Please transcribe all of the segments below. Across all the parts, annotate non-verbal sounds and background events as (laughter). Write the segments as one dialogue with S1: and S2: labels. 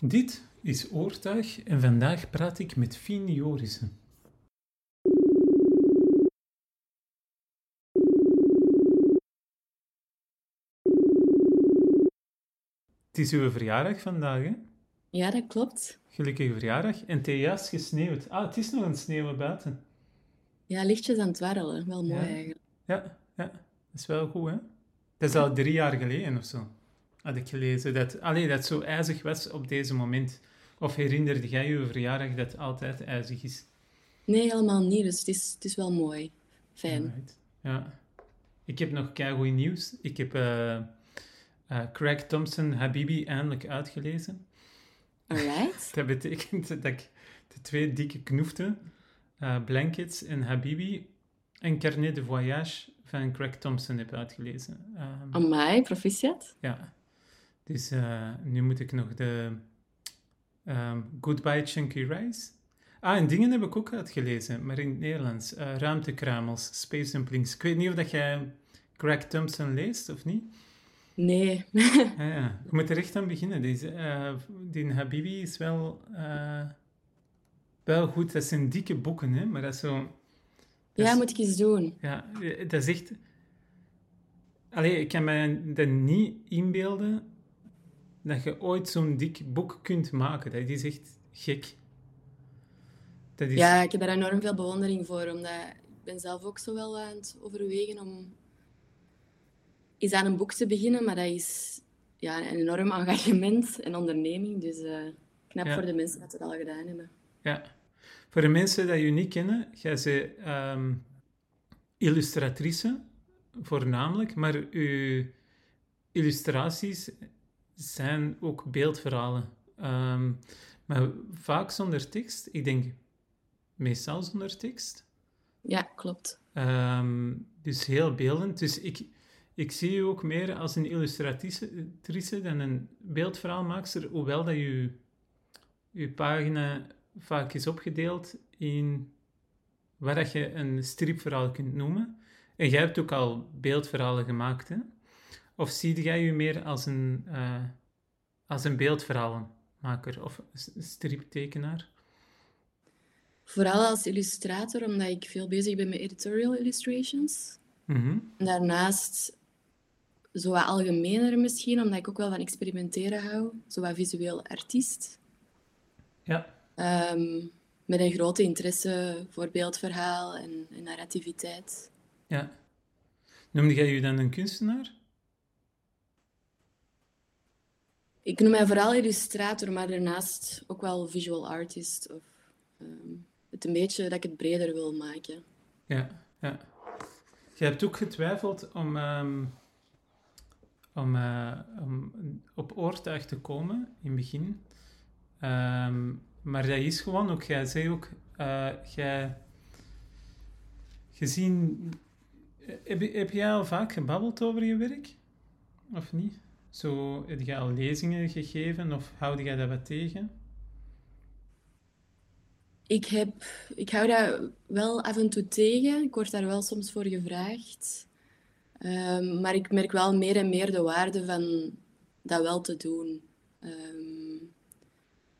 S1: Dit is Oortuig en vandaag praat ik met Fien Jorissen. Het is uw verjaardag vandaag, hè?
S2: Ja, dat klopt.
S1: Gelukkige verjaardag. En het juist gesneeuwd. Ah, het is nog een sneeuw buiten.
S2: Ja, lichtjes aan het dwarrelen. Wel mooi
S1: Ja.
S2: eigenlijk.
S1: Ja, ja, dat is wel goed, hè? Dat is al drie jaar geleden of zo, had ik gelezen. Dat, allee, dat het zo ijzig was op deze moment. Of herinnerde jij je verjaardag dat het altijd ijzig is?
S2: Nee, helemaal niet. Dus het is, het is wel mooi. Fijn.
S1: Ja. Ik heb nog keigoed nieuws. Ik heb eh, eh, Craig Thompson Habibi eindelijk uitgelezen.
S2: Alright. (laughs)
S1: Dat betekent dat ik de twee dikke knoeften, eh, Blankets en Habibi, en Carnet de Voyage van Craig Thompson heb uitgelezen. Ehm,
S2: Amai, proficiat.
S1: Ja. Dus eh, nu moet ik nog de ehm, Goodbye Chunky Rice. Ah, en dingen heb ik ook uitgelezen, maar in het Nederlands. Eh, Ruimtekruimels, Space Dumplings. Ik weet niet of dat jij Craig Thompson leest, of niet?
S2: Nee.
S1: Ja, ja. Je moet er echt aan beginnen. Deze, eh, die Habibi is wel, wel goed. Dat zijn dikke boeken, hè? maar dat is zo... dat
S2: ja,
S1: is-
S2: moet ik eens doen.
S1: ja, dat is echt... Allee, ik kan me dat niet inbeelden dat je ooit zo'n dik boek kunt maken. Dat is echt gek. Dat is...
S2: Ja, ik heb daar enorm veel bewondering voor. Omdat ik ben zelf ook zo wel aan het overwegen om eens aan een boek te beginnen. Maar dat is ja, een enorm engagement en onderneming. Dus eh, knap
S1: Ja.
S2: voor de mensen dat het al gedaan hebben.
S1: Ja. Voor de mensen die je niet kennen, jij bent ehm, illustratrice, voornamelijk, maar uw illustraties zijn ook beeldverhalen. Ehm, maar vaak zonder tekst. Ik denk meestal zonder tekst.
S2: Ja, klopt.
S1: Ehm, dus heel beeldend. Dus ik, ik zie je ook meer als een illustratrice dan een beeldverhaalmaakster, hoewel dat je je pagina vaak is opgedeeld in wat dat je een stripverhaal kunt noemen. En jij hebt ook al beeldverhalen gemaakt, hè? Of zie jij je meer als een, eh, als een beeldverhalenmaker of striptekenaar?
S2: Vooral als illustrator, omdat ik veel bezig ben met editorial illustrations.
S1: Mhm.
S2: Daarnaast, zo wat algemener misschien, omdat ik ook wel van experimenteren hou. Zo wat visueel artiest.
S1: Ja.
S2: Ehm, met een grote interesse voor beeldverhaal en, en narrativiteit.
S1: Ja. Noemde jij je dan een kunstenaar?
S2: Ik noem mij vooral illustrator, maar daarnaast ook wel visual artist. Of, ehm, het een beetje dat ik het breder wil maken.
S1: Ja, ja. Je hebt ook getwijfeld om, ehm, om, eh, om op oortuig te komen in het begin. Ehm, maar dat is gewoon ook, jij zei ook, eh, jij, gezien, heb, heb jij al vaak gebabbeld over je werk? Of niet? Zo, heb je al lezingen gegeven of houd jij dat wat tegen?
S2: Ik, heb, ik hou dat wel af en toe tegen. Ik word daar wel soms voor gevraagd. Ehm, maar ik merk wel meer en meer de waarde van dat wel te doen. Ehm,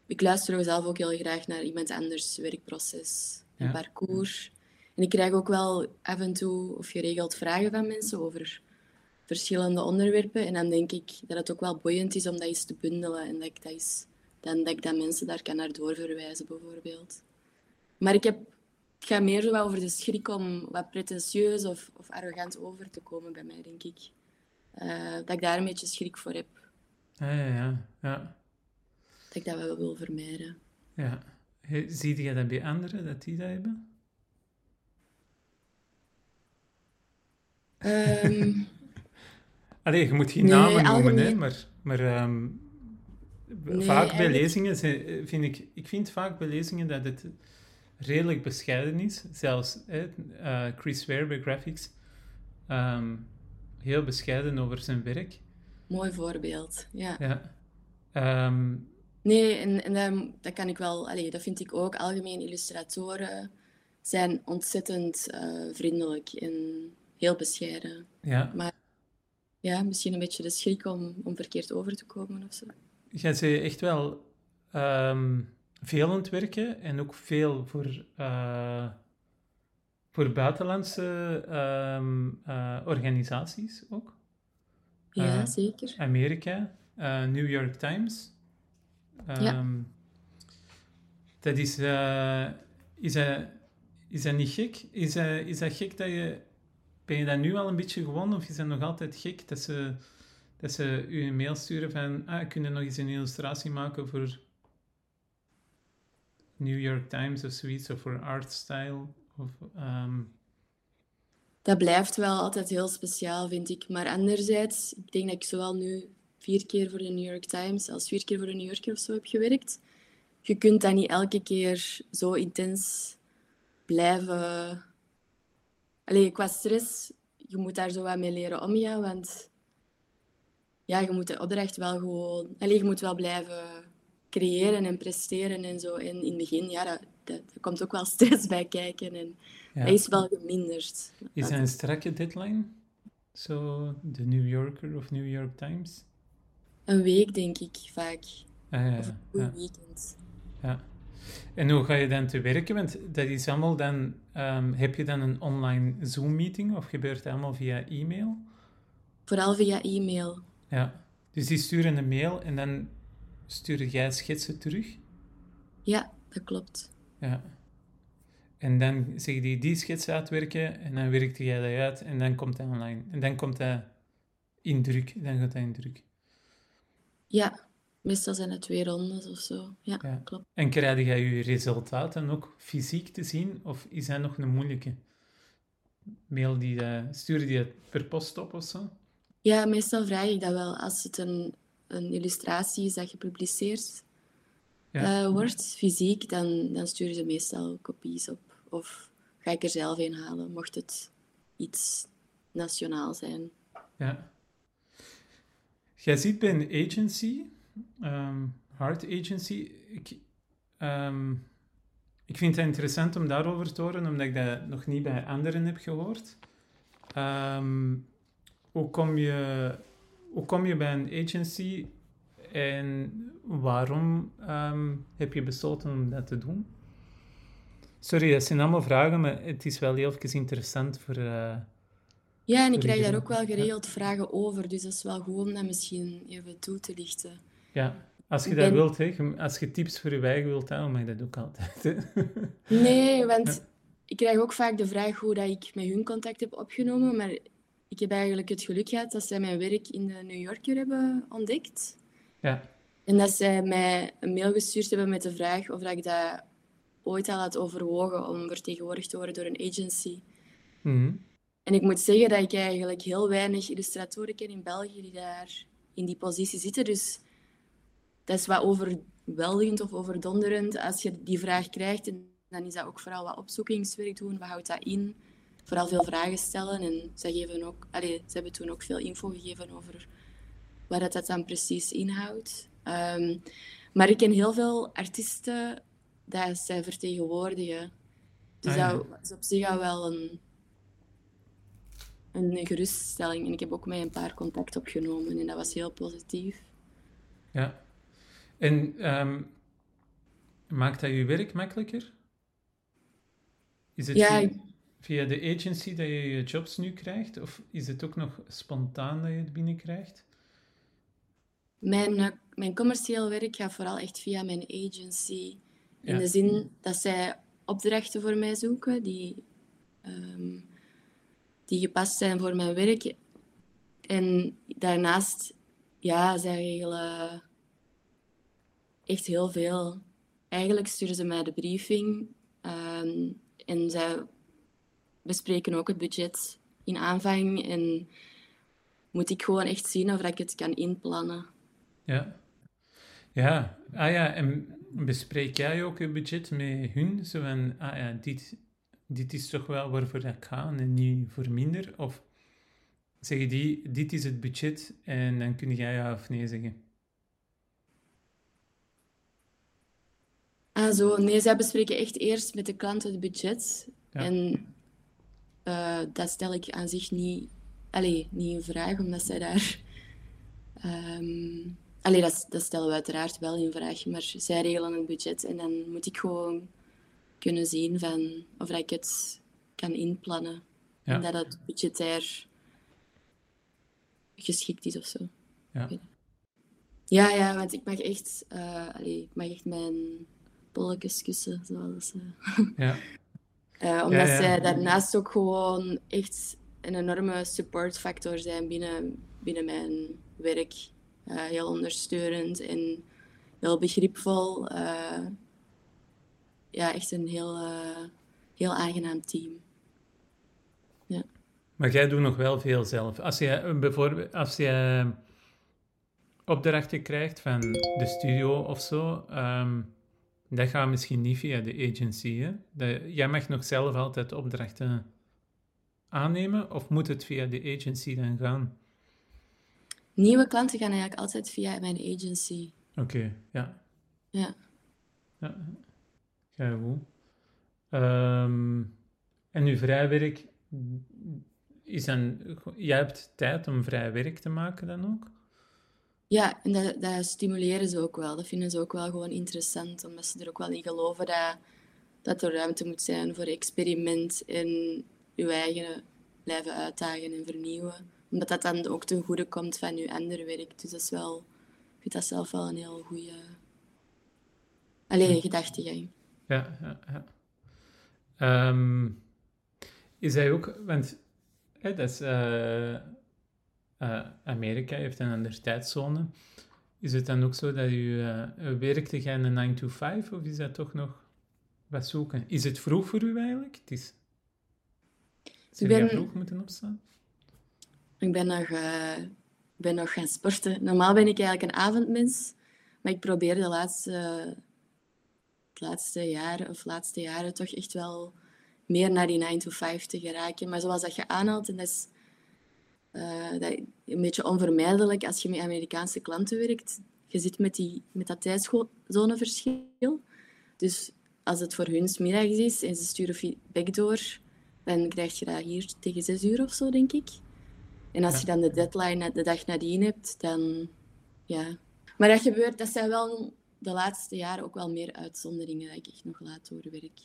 S2: ik luister zelf ook heel graag naar iemand anders werkproces en
S1: Ja.
S2: parcours. En ik krijg ook wel af en toe of geregeld vragen van mensen over verschillende onderwerpen. En dan denk ik dat het ook wel boeiend is om dat eens te bundelen. En dat ik dat, eens, dan, dat ik dat mensen daar kan naar doorverwijzen, bijvoorbeeld. Maar ik heb, het gaat meer zo wat over de schrik om wat pretentieus of, of arrogant over te komen bij mij, denk ik. Eh, dat ik daar een beetje schrik voor heb.
S1: Ja, ja, ja. ja.
S2: Dat ik dat wel wil vermijden.
S1: ja. Zie jij dat bij anderen, dat die dat hebben?
S2: Ehm,
S1: Allee, je moet geen
S2: Nee,
S1: namen noemen, hè, maar, maar ehm,
S2: Nee,
S1: vaak bij
S2: eigenlijk-
S1: lezingen zijn- vind ik... Ik vind vaak bij lezingen dat het redelijk bescheiden is. Zelfs hè, eh, Chris Ware bij Graphics. ehm, heel bescheiden over zijn werk.
S2: mooi voorbeeld, ja.
S1: Ja. Ehm,
S2: Nee, en, en dat, dat kan ik wel... Allee, dat vind ik ook. Algemeen illustratoren zijn ontzettend eh, vriendelijk en heel bescheiden.
S1: ja.
S2: Maar ja, misschien een beetje de schrik om, om verkeerd over te komen of zo.
S1: Jij bent echt wel ehm, veel aan het werken en ook veel voor, uh, voor buitenlandse ehm, eh, organisaties ook.
S2: Ja, eh, zeker.
S1: Amerika, New York Times. ja. Ehm, dat is, is, dat, is dat niet gek? Is dat, is dat gek dat je... Ben je dat nu al een beetje gewoon of is dat nog altijd gek dat ze dat ze u een mail sturen van, ah, kun je nog eens een illustratie maken voor New York Times of zoiets, of voor Artstyle? Of, ehm,
S2: Dat blijft wel altijd heel speciaal, vind ik. Maar anderzijds, ik denk dat ik zowel nu vier keer voor de New York Times als vier keer voor de New Yorker of zo heb gewerkt. Je kunt dat niet elke keer zo intens blijven... Allee, qua stress, je moet daar zo wat mee leren omgaan, want ja, je moet de opdracht wel gewoon... Allee, je moet wel blijven creëren en presteren en zo. En in het begin, ja, dat, dat, komt ook wel stress bij kijken. En ja. dat is wel geminderd.
S1: Is dat een strakke deadline? Zo, de New Yorker of New York Times?
S2: Een week, denk ik, vaak.
S1: Ah, ja,
S2: of een weekend.
S1: Ja. En hoe ga je dan te werken? Want dat is allemaal dan... Um, heb je dan een online Zoom-meeting of gebeurt het allemaal via e-mail?
S2: Vooral via e-mail.
S1: Ja, dus die sturen een mail en dan stuur jij schetsen terug?
S2: Ja, dat klopt.
S1: Ja. En dan zeg je die schets uitwerken en dan werkt jij dat uit en dan komt hij online. En dan komt hij in druk, dan gaat hij in druk.
S2: Ja, meestal zijn het twee rondes of zo. Ja, klopt.
S1: En krijg jij je resultaten ook fysiek te zien of is dat nog een moeilijke? Mail die, uh, stuur die per post op of zo?
S2: Ja, meestal vraag ik dat wel. Als het een, een illustratie is dat gepubliceerd ja. uh, wordt, fysiek, dan, dan sturen ze meestal kopies op. Of ga ik er zelf een halen, mocht het iets nationaal zijn.
S1: Ja. Jij ziet bij een agency, um, Heart Agency, ik, um, ik vind het interessant om daarover te horen, omdat ik dat nog niet bij anderen heb gehoord. Um, hoe kom je, hoe kom je bij een agency en waarom ehm, heb je besloten om dat te doen? Sorry, dat zijn allemaal vragen, maar het is wel heel interessant voor. Uh,
S2: ja, en ik krijg daar ook wel geregeld vragen over, dus dat is wel gewoon om dat misschien even toe te lichten.
S1: Ja, als je dat wilt, hè, als je tips voor je eigen wilt, dan mag je dat ook altijd. (laughs)
S2: nee, want ik krijg ook vaak de vraag hoe dat ik met hun contact heb opgenomen, maar ik heb eigenlijk het geluk gehad dat zij mijn werk in de New Yorker hebben ontdekt.
S1: Ja.
S2: En dat zij mij een mail gestuurd hebben met de vraag of dat ik dat ooit al had overwogen om vertegenwoordigd te worden door een agency.
S1: Mhm.
S2: En ik moet zeggen dat ik eigenlijk heel weinig illustratoren ken in België die daar in die positie zitten. Dus dat is wat overweldigend of overdonderend als je die vraag krijgt. En dan is dat ook vooral wat opzoekingswerk doen. Wat houdt dat in? vooral veel vragen stellen. En ze, geven ook, allez, ze hebben toen ook veel info gegeven over wat dat, dat dan precies inhoudt. Um, maar ik ken heel veel artiesten dat zij vertegenwoordigen. Dus ah, dat is op zich al wel een, een geruststelling. En ik heb ook met een paar contact opgenomen en dat was heel positief.
S1: Ja. En um, maakt dat je werk makkelijker?
S2: Is het ja,
S1: via de agency dat je je jobs nu krijgt? Of is het ook nog spontaan dat je het binnenkrijgt?
S2: Mijn, eh, mijn commercieel werk gaat vooral echt via mijn agency. In de zin dat zij opdrachten voor mij zoeken die, um, die gepast zijn voor mijn werk. En daarnaast, ja, zij regelen echt heel veel. Eigenlijk sturen ze mij de briefing um, en zij bespreken ook het budget in aanvang en moet ik gewoon echt zien of ik het kan inplannen.
S1: Ja. Ja, ah ja, en bespreek jij ook het budget met hun? Zo van, ah ja, dit, dit is toch wel waarvoor ik ga en niet voor minder? Of zeggen die, dit is het budget en dan kun jij ja of nee zeggen?
S2: Ah, zo. Nee, zij bespreken echt eerst met de klant het budget. En uh, dat stel ik aan zich niet, allez, niet in vraag, omdat zij daar... Um, Allee, dat, dat stellen we uiteraard wel in vraag, maar zij regelen het budget en dan moet ik gewoon kunnen zien van of ik het kan inplannen.
S1: Ja.
S2: En dat het budgetair geschikt is of zo.
S1: Ja.
S2: Ja, ja, want ik mag echt, uh, allee, ik mag echt mijn bolletjes kussen, zoals uh,
S1: Ja.
S2: uh, (laughs) omdat
S1: Ja,
S2: zij daarnaast ook gewoon echt een enorme supportfactor zijn binnen, binnen mijn werk. Uh, heel ondersteunend en heel begripvol. Uh, ja, echt een heel, heel aangenaam team. Ja.
S1: Maar jij doet nog wel veel zelf. Als je bijvoorbeeld als je opdrachten krijgt van de studio of zo, um, dat gaat misschien niet via de agency. Hè? Jij mag nog zelf altijd opdrachten aannemen, of moet het via de agency dan gaan?
S2: Nieuwe klanten gaan eigenlijk altijd via mijn agency.
S1: Oké, okay, ja.
S2: Ja.
S1: Ja, ja goed. Um, en uw vrijwerk, is dan, jij hebt tijd om vrij werk te maken dan ook?
S2: Ja, en dat, dat stimuleren ze ook wel. Dat vinden ze ook wel gewoon interessant, omdat ze er ook wel in geloven dat, dat er ruimte moet zijn voor experiment en je eigen blijven uitdagen en vernieuwen. Omdat dat dan ook ten goede komt van je andere werk. Dus dat is wel, ik vind dat zelf wel een heel goede Allee,
S1: Ja.
S2: gedachtegang.
S1: Ja, ja, ja. Ehm, is hij ook, want hè, dat is, eh, eh, Amerika heeft een andere tijdzone. Is het dan ook zo dat u eh, werkte jij een 9 to 5 of is dat toch nog wat zoeken? Is het vroeg voor u eigenlijk? Het is, Zou
S2: ben-
S1: vroeg moeten opstaan?
S2: Ik ben nog, ik ben nog gaan sporten. Normaal ben ik eigenlijk een avondmens, maar ik probeer de laatste, het laatste jaren of laatste jaren toch echt wel meer naar die 9 to 5 te geraken. Maar zoals dat je aanhaalt, en dat is eh, dat, een beetje onvermijdelijk als je met Amerikaanse klanten werkt. Je zit met, die, met dat tijdzoneverschil. Dus als het voor hun middags is en ze sturen feedback door, dan krijg je dat hier tegen 6 uur of zo, denk ik. En als
S1: Ja.
S2: je dan de deadline de dag nadien hebt, dan ja. Maar dat gebeurt, dat zijn wel de laatste jaren ook wel meer uitzonderingen dat ik echt nog laat doorwerk.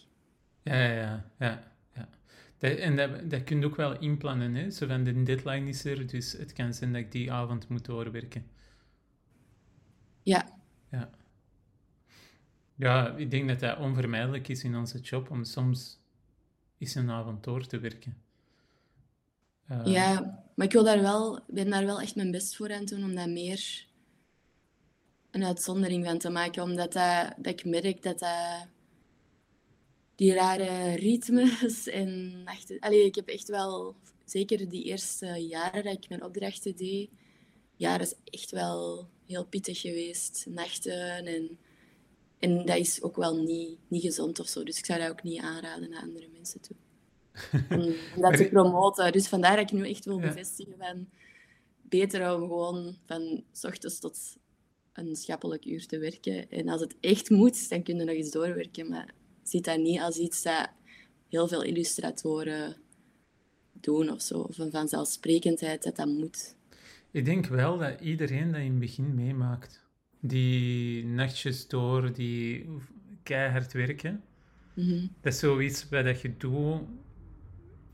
S1: Ja, ja. ja, ja. Dat, en dat, dat kun je ook wel inplannen, hè? Zo van, de deadline is er, dus het kan zijn dat ik die avond moet doorwerken.
S2: Ja,
S1: Ja. Ja, ik denk dat dat onvermijdelijk is in onze job om soms eens een avond door te werken. Eh,
S2: ja, maar ik wil daar wel, ben daar wel echt mijn best voor aan het doen om dat meer een uitzondering van te maken. Omdat dat, dat ik merk dat dat die rare ritmes (laughs) en nachten... Allee, ik heb echt wel, zeker die eerste jaren dat ik mijn opdrachten deed, ja, dat is echt wel heel pittig geweest. Nachten en... En dat is ook wel niet, niet gezond of zo. Dus ik zou dat ook niet aanraden aan andere mensen toe. (laughs) Om, dat te promoten. Dus vandaar dat ik nu echt wil bevestigen van... Beter om gewoon van s ochtends tot een schappelijk uur te werken. En als het echt moet, dan kun je nog eens doorwerken. Maar ziet dat niet als iets dat heel veel illustratoren doen of zo. Of een vanzelfsprekendheid dat dat moet.
S1: Ik denk wel dat iedereen dat in het begin meemaakt. Die nachtjes door, die keihard werken.
S2: Mhm.
S1: Dat is zoiets wat dat je doet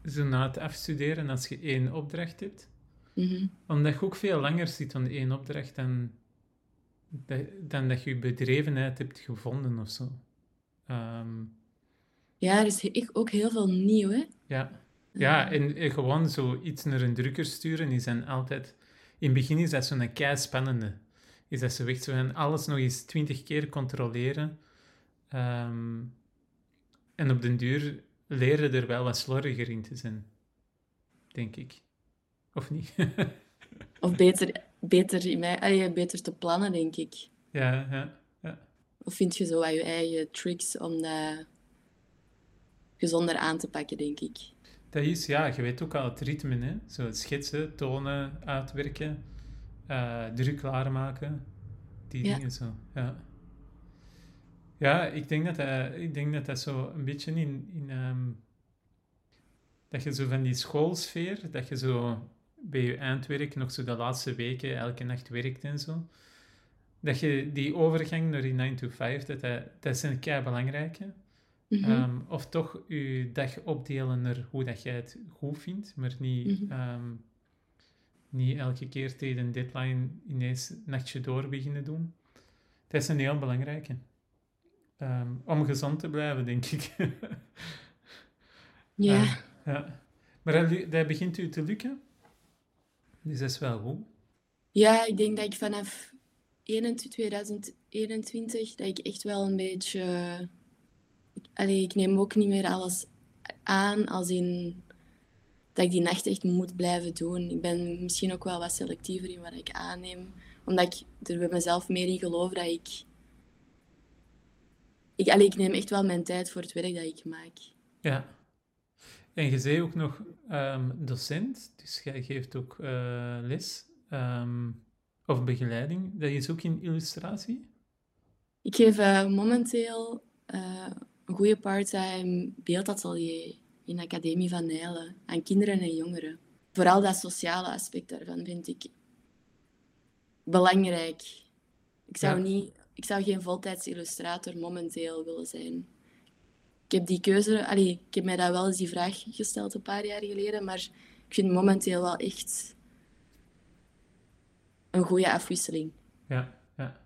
S1: zo na het afstuderen als je één opdracht hebt.
S2: Mhm.
S1: Omdat je ook veel langer zit aan één opdracht dan, dan dat je je bedrevenheid hebt gevonden of zo. Ehm,
S2: Ja, er is he- ook heel veel nieuw, hè?
S1: ja. ja, en eh, gewoon zo iets naar een drukker sturen is dan altijd... In het begin is dat zo'n kei spannende. Is dat zo echt zo van alles nog eens twintig keer controleren. Ehm, en op den duur leren er wel wat slordiger in te zijn. Denk ik. Of niet? (laughs)
S2: Of beter, beter, in mij, beter te plannen, denk ik.
S1: ja, ja.
S2: Of vind je zo wat je eigen tricks om dat gezonder aan te pakken, denk ik.
S1: Dat is, ja, je weet ook al het ritme, hè. Zo het schetsen, tonen, uitwerken, eh, druk klaarmaken. Die
S2: Ja.
S1: dingen zo, ja. Ja, ik denk dat dat, ik denk dat, dat zo een beetje in... in ehm, dat je zo van die schoolsfeer, dat je zo bij je eindwerk nog zo de laatste weken elke nacht werkt en zo. Dat je die overgang naar die 9 to 5, dat, dat, dat is een kei belangrijke.
S2: Mhm.
S1: Ehm, of toch je dag opdelen naar hoe dat jij het goed vindt, maar niet,
S2: Mhm.
S1: ehm, niet elke keer tegen een deadline ineens een nachtje door beginnen doen. Dat is een heel belangrijke. Ehm, om gezond te blijven, denk ik. (laughs)
S2: ja.
S1: Ja. Maar dat, begint u te lukken. Dus dat is wel goed.
S2: Ja, ik denk dat ik vanaf 21 2021 dat ik echt wel een beetje. Allee, ik neem ook niet meer alles aan als in dat ik die nacht echt moet blijven doen. Ik ben misschien ook wel wat selectiever in wat ik aanneem, omdat ik er bij mezelf meer in geloof dat ik. Ik, allee, ik neem echt wel mijn tijd voor het werk dat ik maak.
S1: Ja. En je zei ook nog ehm, docent, dus jij geeft ook eh, les ehm, of begeleiding. Dat is ook in illustratie?
S2: Ik geef eh, momenteel eh, een goede part-time beeldatelier in de Academie van Nijlen aan kinderen en jongeren. Vooral dat sociale aspect daarvan vind ik belangrijk. Ik zou,
S1: Ja.
S2: niet, ik zou geen voltijds illustrator momenteel willen zijn. Ik heb die keuze, allee, ik heb mij dat wel eens die vraag gesteld een paar jaar geleden, maar ik vind momenteel wel echt een goede afwisseling.
S1: Ja, ja.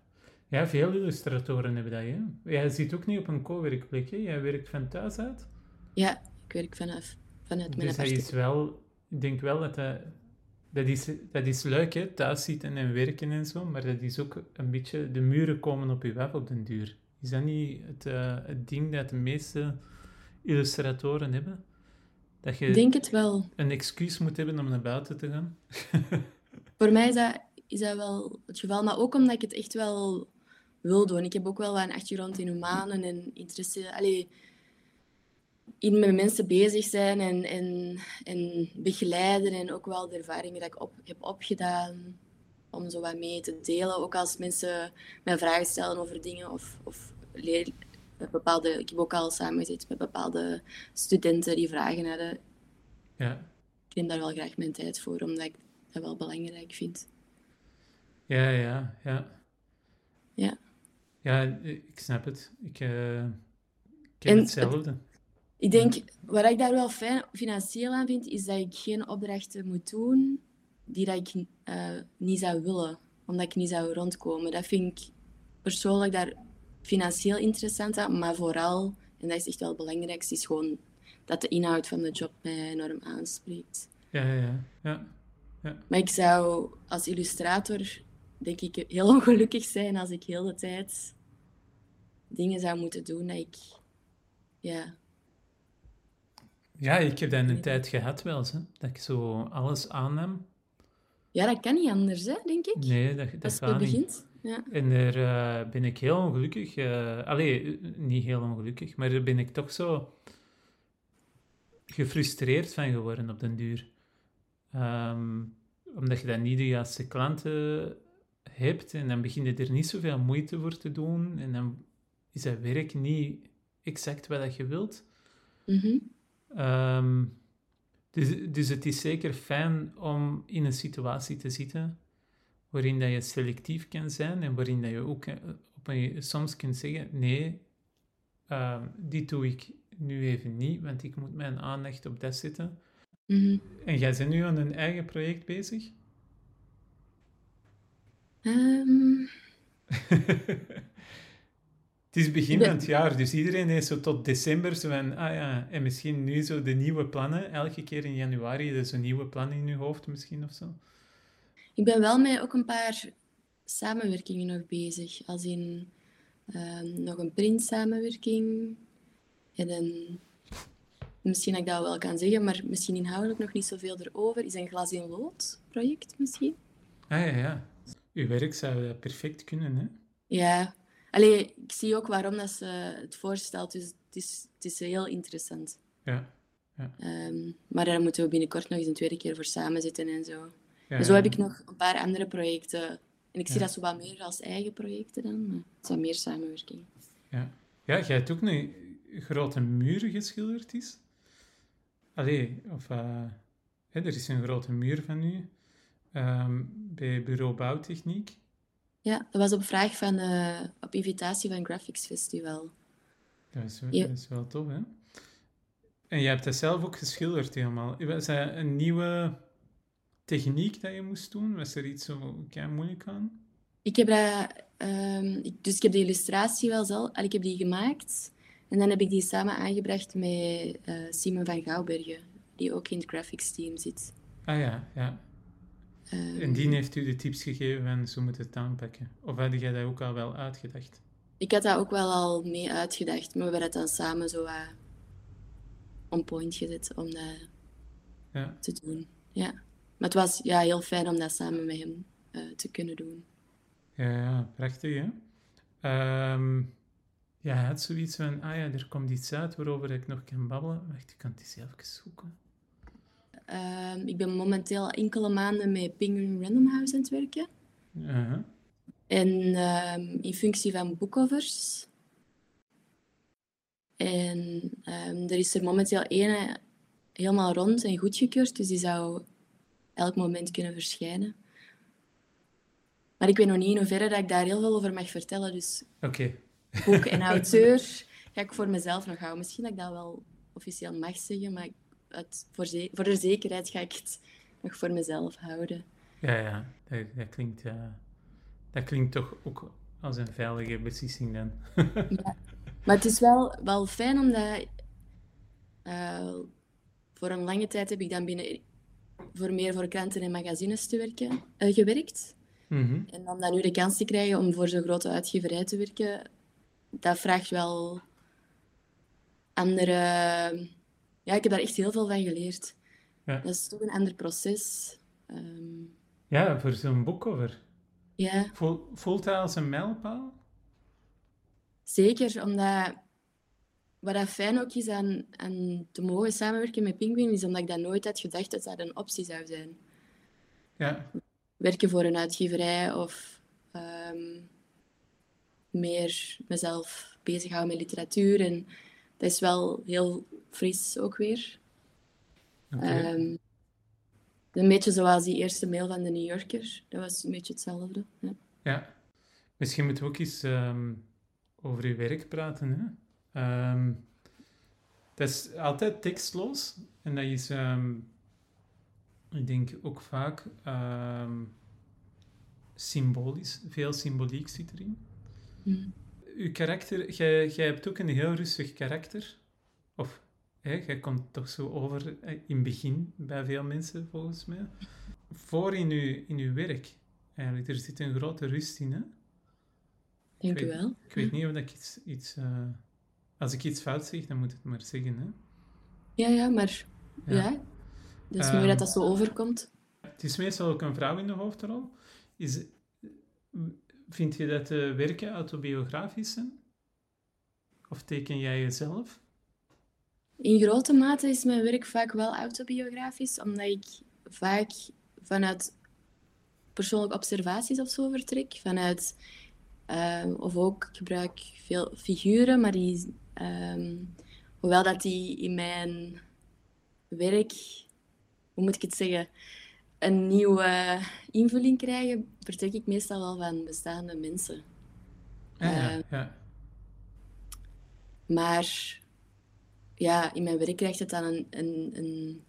S1: Ja, veel illustratoren hebben dat, hè? Jij zit ook niet op een co-werkplek? Jij werkt van thuis uit.
S2: Ja, ik werk vanaf, vanuit mijn
S1: Dus dat is wel... Ik denk wel dat dat... Dat is, dat is leuk, hè? Thuis zitten en werken en zo, maar dat is ook een beetje... De muren komen op je af op den duur. Is dat niet het, eh, het ding dat de meeste illustratoren hebben? Dat je
S2: denk het wel.
S1: een excuus moet hebben om naar buiten te gaan? (laughs)
S2: Voor mij is dat, is dat wel het geval, maar ook omdat ik het echt wel wil doen. Ik heb ook wel wat een achtergrond in humanen en interesse. Allee, in met mensen bezig zijn en, en, en begeleiden en ook wel de ervaringen die ik op, heb opgedaan om zo wat mee te delen. Ook als mensen mij vragen stellen over dingen of, of leer, bepaalde... Ik heb ook al samengezeten met bepaalde studenten die vragen hadden.
S1: Ja.
S2: Ik neem daar wel graag mijn tijd voor, omdat ik dat wel belangrijk vind.
S1: Ja, ja, ja.
S2: Ja.
S1: Ja, ik snap het. Ik, eh, ik heb
S2: En
S1: hetzelfde.
S2: Ik denk, wat ik daar wel fijn financieel aan vind, is dat ik geen opdrachten moet doen die dat ik eh, niet zou willen, omdat ik niet zou rondkomen. Dat vind ik persoonlijk daar financieel interessant aan, maar vooral, en dat is echt wel het belangrijkste, is gewoon dat de inhoud van de job mij enorm aanspreekt.
S1: Ja, ja, ja.
S2: Maar ik zou als illustrator, denk ik, heel (laughs) ongelukkig zijn als ik heel de tijd dingen zou moeten doen dat ik, ja,
S1: Ja, ik heb dat een tijd gehad wel, hè, dat ik zo alles aannam.
S2: ja, dat kan niet anders, hè, denk ik.
S1: Nee, dat, dat
S2: je
S1: gaat niet.
S2: begint. Ja.
S1: En daar eh, ben ik heel ongelukkig. eh allee, niet heel ongelukkig, maar daar ben ik toch zo gefrustreerd van geworden op den duur. Ehm, omdat je dan niet de juiste klanten hebt en dan begin je er niet zoveel moeite voor te doen en dan is dat werk niet exact wat dat je wilt.
S2: Mhm.
S1: Ehm, dus, dus het is zeker fijn om in een situatie te zitten waarin dat je selectief kan zijn en waarin dat je ook eh, op een, soms kunt zeggen, nee, ehm, dit doe ik nu even niet, want ik moet mijn aandacht op dat zetten.
S2: Mhm.
S1: En jij bent nu aan een eigen project bezig?
S2: Ehm, (laughs)
S1: Het is begin van het jaar, dus iedereen heeft zo tot december zo van, ah ja, en misschien nu zo de nieuwe plannen. Elke keer in januari is zo'n nieuwe plan in je hoofd misschien of zo.
S2: ik ben wel met ook een paar samenwerkingen nog bezig. Als in ehm, nog een print-samenwerking. En een, misschien dat ik dat wel kan zeggen, maar misschien inhoudelijk nog niet zoveel erover. Is een glas in lood project misschien?
S1: Ah ja, ja. Uw werk zou dat perfect kunnen, hè?
S2: Ja. Allee, ik zie ook waarom dat ze het voorstelt, dus het is, het is heel interessant.
S1: Ja.
S2: Ehm, maar daar moeten we binnenkort nog eens een tweede keer voor samen zitten en zo.
S1: ja
S2: En zo heb ik nog een paar andere projecten. En ik zie
S1: Ja.
S2: dat zo wat meer als eigen projecten dan, maar het zijn meer samenwerking.
S1: Ja. ja, jij hebt ook een grote muur geschilderd is. Allee, of... eh, hè, er is een grote muur van u ehm, bij Bureau Bouwtechniek.
S2: Ja, dat was op vraag van, uh, op invitatie van Graphics Festival.
S1: Dat is, ja. dat is wel tof, hè? En je hebt dat zelf ook geschilderd helemaal. Was dat een nieuwe techniek dat je moest doen? Was er iets zo moeilijk aan?
S2: Ik heb dat... Um, dus ik heb de illustratie wel zelf... Ik heb die gemaakt. En dan heb ik die samen aangebracht met uh, Simon van Gouwbergen. Die ook in het graphics team zit.
S1: Ah ja, ja. Um, en die heeft u de tips gegeven van zo moet het aanpakken? Of had jij dat ook al wel uitgedacht?
S2: Ik had dat ook wel al mee uitgedacht. Maar we hebben het dan samen zo... Uh, on point gezet om dat ja. te doen. Ja. Maar het was ja, heel fijn om dat samen met hem uh, te kunnen doen.
S1: Ja, ja prachtig hè. Um, ja, hij had zoiets van, ah ja, er komt iets uit waarover ik nog kan babbelen. Wacht, ik kan het eens even zoeken.
S2: Um, ik ben momenteel enkele maanden met Penguin Random House aan het werken. Uh -huh. En um, in functie van boekcovers en um, er is er momenteel één helemaal rond en goedgekeurd, dus die zou elk moment kunnen verschijnen. Maar ik weet nog niet in hoeverre dat ik daar heel veel over mag vertellen. Dus
S1: okay.
S2: boek (laughs) en auteur ga ik voor mezelf nog houden. Misschien dat ik dat wel officieel mag zeggen, maar het, voor, voor de zekerheid ga ik het nog voor mezelf houden.
S1: Ja, ja. Dat, dat klinkt, uh, dat klinkt toch ook als een veilige beslissing dan. (laughs)
S2: ja. Maar het is wel, wel fijn omdat uh, voor een lange tijd heb ik dan binnen voor meer voor kranten en magazines te werken, uh, gewerkt. Mm En om dan nu de kans te krijgen om voor zo'n grote uitgeverij te werken, dat vraagt wel andere... Ja, ik heb daar echt heel veel van geleerd. Ja. Dat is toch een ander proces. Um...
S1: Ja, voor zo'n boekcover.
S2: Ja.
S1: Voelt dat als een mijlpaal?
S2: Zeker, omdat wat dat fijn ook is aan, aan te mogen samenwerken met Penguin, is omdat ik dat nooit had gedacht dat dat een optie zou zijn.
S1: Ja.
S2: Werken voor een uitgeverij of um, meer mezelf bezighouden met literatuur. En dat is wel heel fris ook weer. Okay. Um, een beetje zoals die eerste mail van de New Yorker. Dat was een beetje hetzelfde. Ja.
S1: ja. Misschien moeten we ook eens um, over je werk praten. Hè? Um, dat is altijd tekstloos en dat is, ik denk ook vaak symbolisch. Veel symboliek zit erin. Mm. Uw karakter, jij hebt ook een heel rustig karakter. Of hè, jij komt toch zo over eh, in het begin bij veel mensen volgens mij. Voor in uw, in uw werk, eigenlijk, er zit een grote rust in. Hè?
S2: Denk ik wel.
S1: Ik weet niet of ik iets... iets uh, als ik iets fout zeg, dan moet het maar zeggen, hè?
S2: Ja, ja, maar... Ja. ja. Is mooi dat dat zo overkomt.
S1: Het is meestal ook een vrouw in de hoofdrol. Is, vind je dat de werken autobiografisch zijn? Of teken jij jezelf?
S2: In grote mate is mijn werk vaak wel autobiografisch, omdat ik vaak vanuit persoonlijke observaties of zo vertrek. Vanuit Um, of ook, ik gebruik veel figuren, maar die, um, hoewel dat die in mijn werk, hoe moet ik het zeggen, een nieuwe invulling krijgen, vertrek ik meestal wel van bestaande mensen.
S1: Ja, um, ja.
S2: Maar ja, in mijn werk krijgt het dan een, een, een,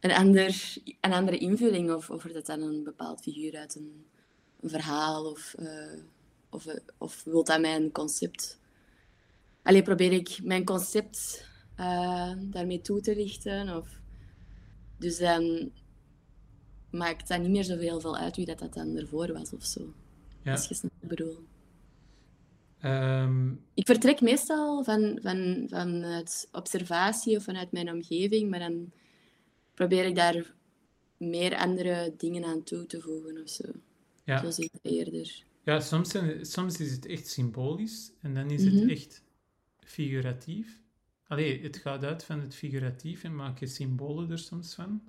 S2: een, ander, een andere invulling, of, of het dan een bepaald figuur uit een een verhaal of, uh, of, eh, of wilt dat mijn concept. Alleen probeer ik mijn concept uh, daarmee toe te lichten. Of... Dus dan maakt dat niet meer zoveel veel uit wie dat, dat dan ervoor was of zo. Ja. Als je bedoel.
S1: Um...
S2: Ik vertrek meestal van, van, vanuit observatie of vanuit mijn omgeving, maar dan probeer ik daar meer andere dingen aan toe te voegen of zo. Ja. Zo zie ik het eerder.
S1: Ja, soms, zijn, soms is het echt symbolisch en dan is het mhm. echt figuratief. Allee, het gaat uit van het figuratief en maak je symbolen er soms van.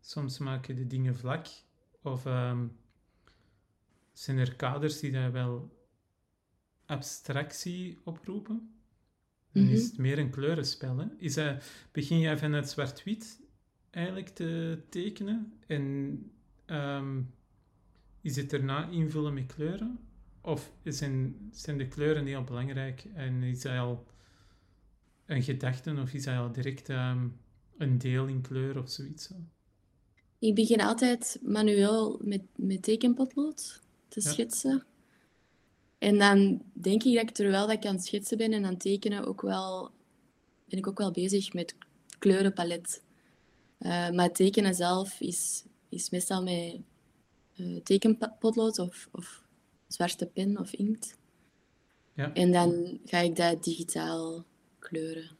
S1: Soms maak je de dingen vlak. Of um, zijn er kaders die daar wel abstractie oproepen. Dan is mhm. het meer een kleurenspel. Hè? Is dat, begin jij vanuit zwart-wit eigenlijk te tekenen en um, is het daarna invullen met kleuren? Of zijn, zijn de kleuren heel belangrijk en is dat al een gedachte of is dat al direct ehm, een deel in kleur of zoiets?
S2: Ik begin altijd manueel met, met tekenpotlood te schetsen. En dan denk ik dat ik terwijl dat ik aan het schetsen ben en aan het tekenen ook wel, ben ik ook wel bezig met kleurenpalet. Uh, maar het tekenen zelf is, is meestal met uh, tekenpotlood of, of zwarte pen of inkt. Ja. En dan ga ik dat digitaal kleuren.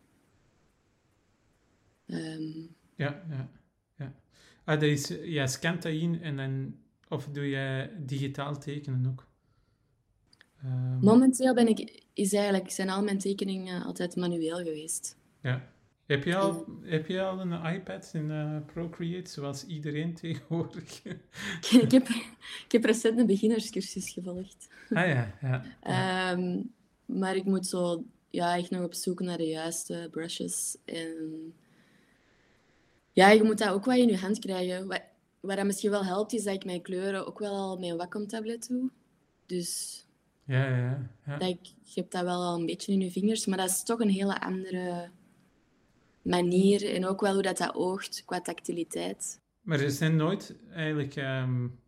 S2: Um,
S1: ja, ja, ja. Ah, dat is, jij scant dat in en dan, of doe jij digitaal tekenen ook?
S2: Um, Momenteel ben ik, is eigenlijk, zijn al mijn tekeningen altijd manueel geweest.
S1: Ja. Heb je al, heb je al een iPad in uh, Procreate, zoals iedereen (laughs) tegenwoordig?
S2: ik, heb, ik heb recent een beginnerscursus gevolgd.
S1: Ah ja, ja.
S2: Ehm, maar ik moet zo ja, echt nog op zoek naar de juiste brushes. En ja, je moet dat ook wel in je hand krijgen. Wat, wat dat misschien wel helpt, is dat ik mijn kleuren ook wel al met een Wacom-tablet doe. Dus
S1: ja, ja, ja.
S2: Dat ik, je hebt dat wel al een beetje in je vingers, maar dat is toch een hele andere manier. En ook wel hoe dat, dat oogt qua tactiliteit.
S1: Maar er zijn nooit eigenlijk um,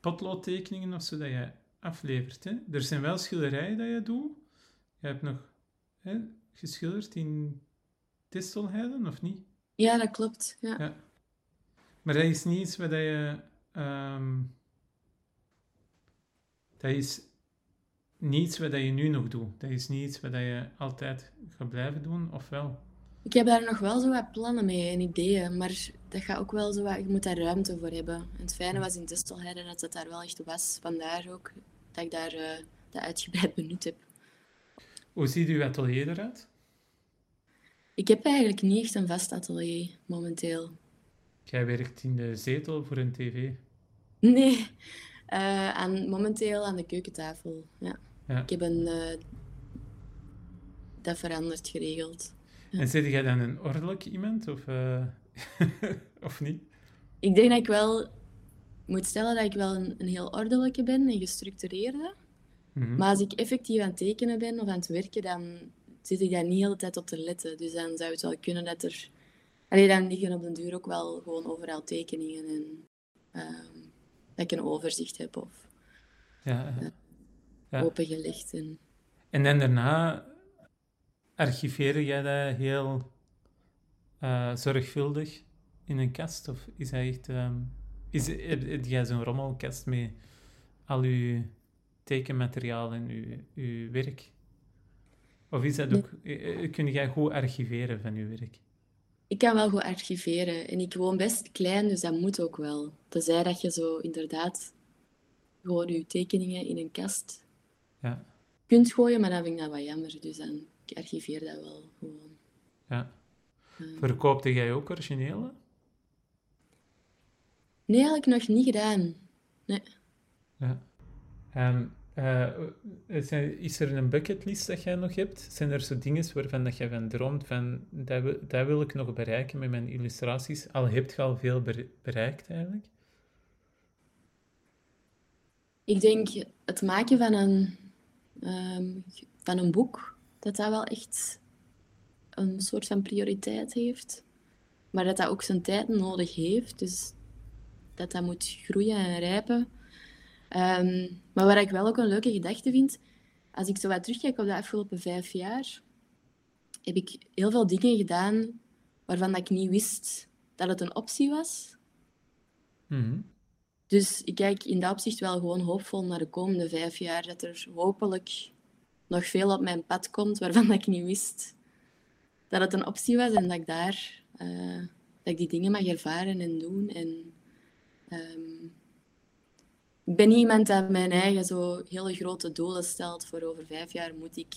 S1: potloodtekeningen of zo dat je aflevert. Hè? Er zijn wel schilderijen dat je doet. Je hebt nog hè, geschilderd in Tistelheiden, of niet?
S2: Ja, dat klopt. Ja.
S1: ja. Maar dat is niet iets wat je... Um, dat is niets wat je nu nog doet. Dat is niet iets wat je altijd gaat blijven doen, of wel?
S2: Ik heb daar nog wel zo wat plannen mee en ideeën, maar dat gaat ook wel zo wat, je moet daar ruimte voor hebben. En het fijne was in Distelheide dat het daar wel echt was. Vandaar ook dat ik daar uh, dat uitgebreid (laughs) benut heb.
S1: Hoe ziet uw atelier eruit?
S2: Ik heb eigenlijk niet echt een vast atelier momenteel.
S1: Jij werkt in de zetel voor een tv?
S2: Nee, uh, aan, momenteel aan de keukentafel. Ja. Ja. Ik heb een, uh, dat veranderd geregeld.
S1: En zit jij dan een ordelijk iemand of, uh, (laughs) of niet?
S2: Ik denk dat ik wel moet stellen dat ik wel een, een heel ordelijke ben en gestructureerde. Mm Maar als ik effectief aan het tekenen ben of aan het werken, dan zit ik daar niet de hele tijd op te letten. Dus dan zou het wel kunnen dat er... Allee, dan liggen op den duur ook wel gewoon overal tekeningen en... Um, dat ik een overzicht heb of
S1: ja, ja.
S2: Opengelegd. En...
S1: en dan daarna archiveer jij dat heel uh, zorgvuldig in een kast? Of is hij echt... Um, is, heb, jij zo'n rommelkast met al je tekenmateriaal en je, je werk? Of is dat ook... Eh, eh, kun jij goed archiveren van je werk?
S2: Ik kan wel goed archiveren. En ik woon best klein, dus dat moet ook wel. Tenzij dat je zo inderdaad gewoon je tekeningen in een kast
S1: ja.
S2: kunt gooien, maar dan vind ik dat wat jammer. Dus dan ik archiveer dat wel gewoon.
S1: Ja. Uh, Verkoopte jij ook originele?
S2: Nee, eigenlijk nog niet gedaan. Nee.
S1: Ja. Um, uh, is er een bucketlist dat jij nog hebt? Zijn er zo dingen waarvan dat jij van droomt, van dat, dat wil ik nog bereiken met mijn illustraties? Al heb je al veel bereikt eigenlijk?
S2: Ik denk het maken van een, um, van een boek, dat dat wel echt een soort van prioriteit heeft. Maar dat dat ook zijn tijd nodig heeft. Dus dat dat moet groeien en rijpen. Um, maar wat ik wel ook een leuke gedachte vind, als ik zo wat terugkijk op de afgelopen vijf jaar, heb ik heel veel dingen gedaan waarvan ik niet wist dat het een optie was.
S1: Mhm.
S2: Dus ik kijk in dat opzicht wel gewoon hoopvol naar de komende vijf jaar. Dat er hopelijk nog veel op mijn pad komt waarvan ik niet wist dat het een optie was. En dat ik daar uh, dat ik die dingen mag ervaren en doen. En um, ik ben niet iemand dat mijn eigen zo hele grote doelen stelt. Voor over vijf jaar moet ik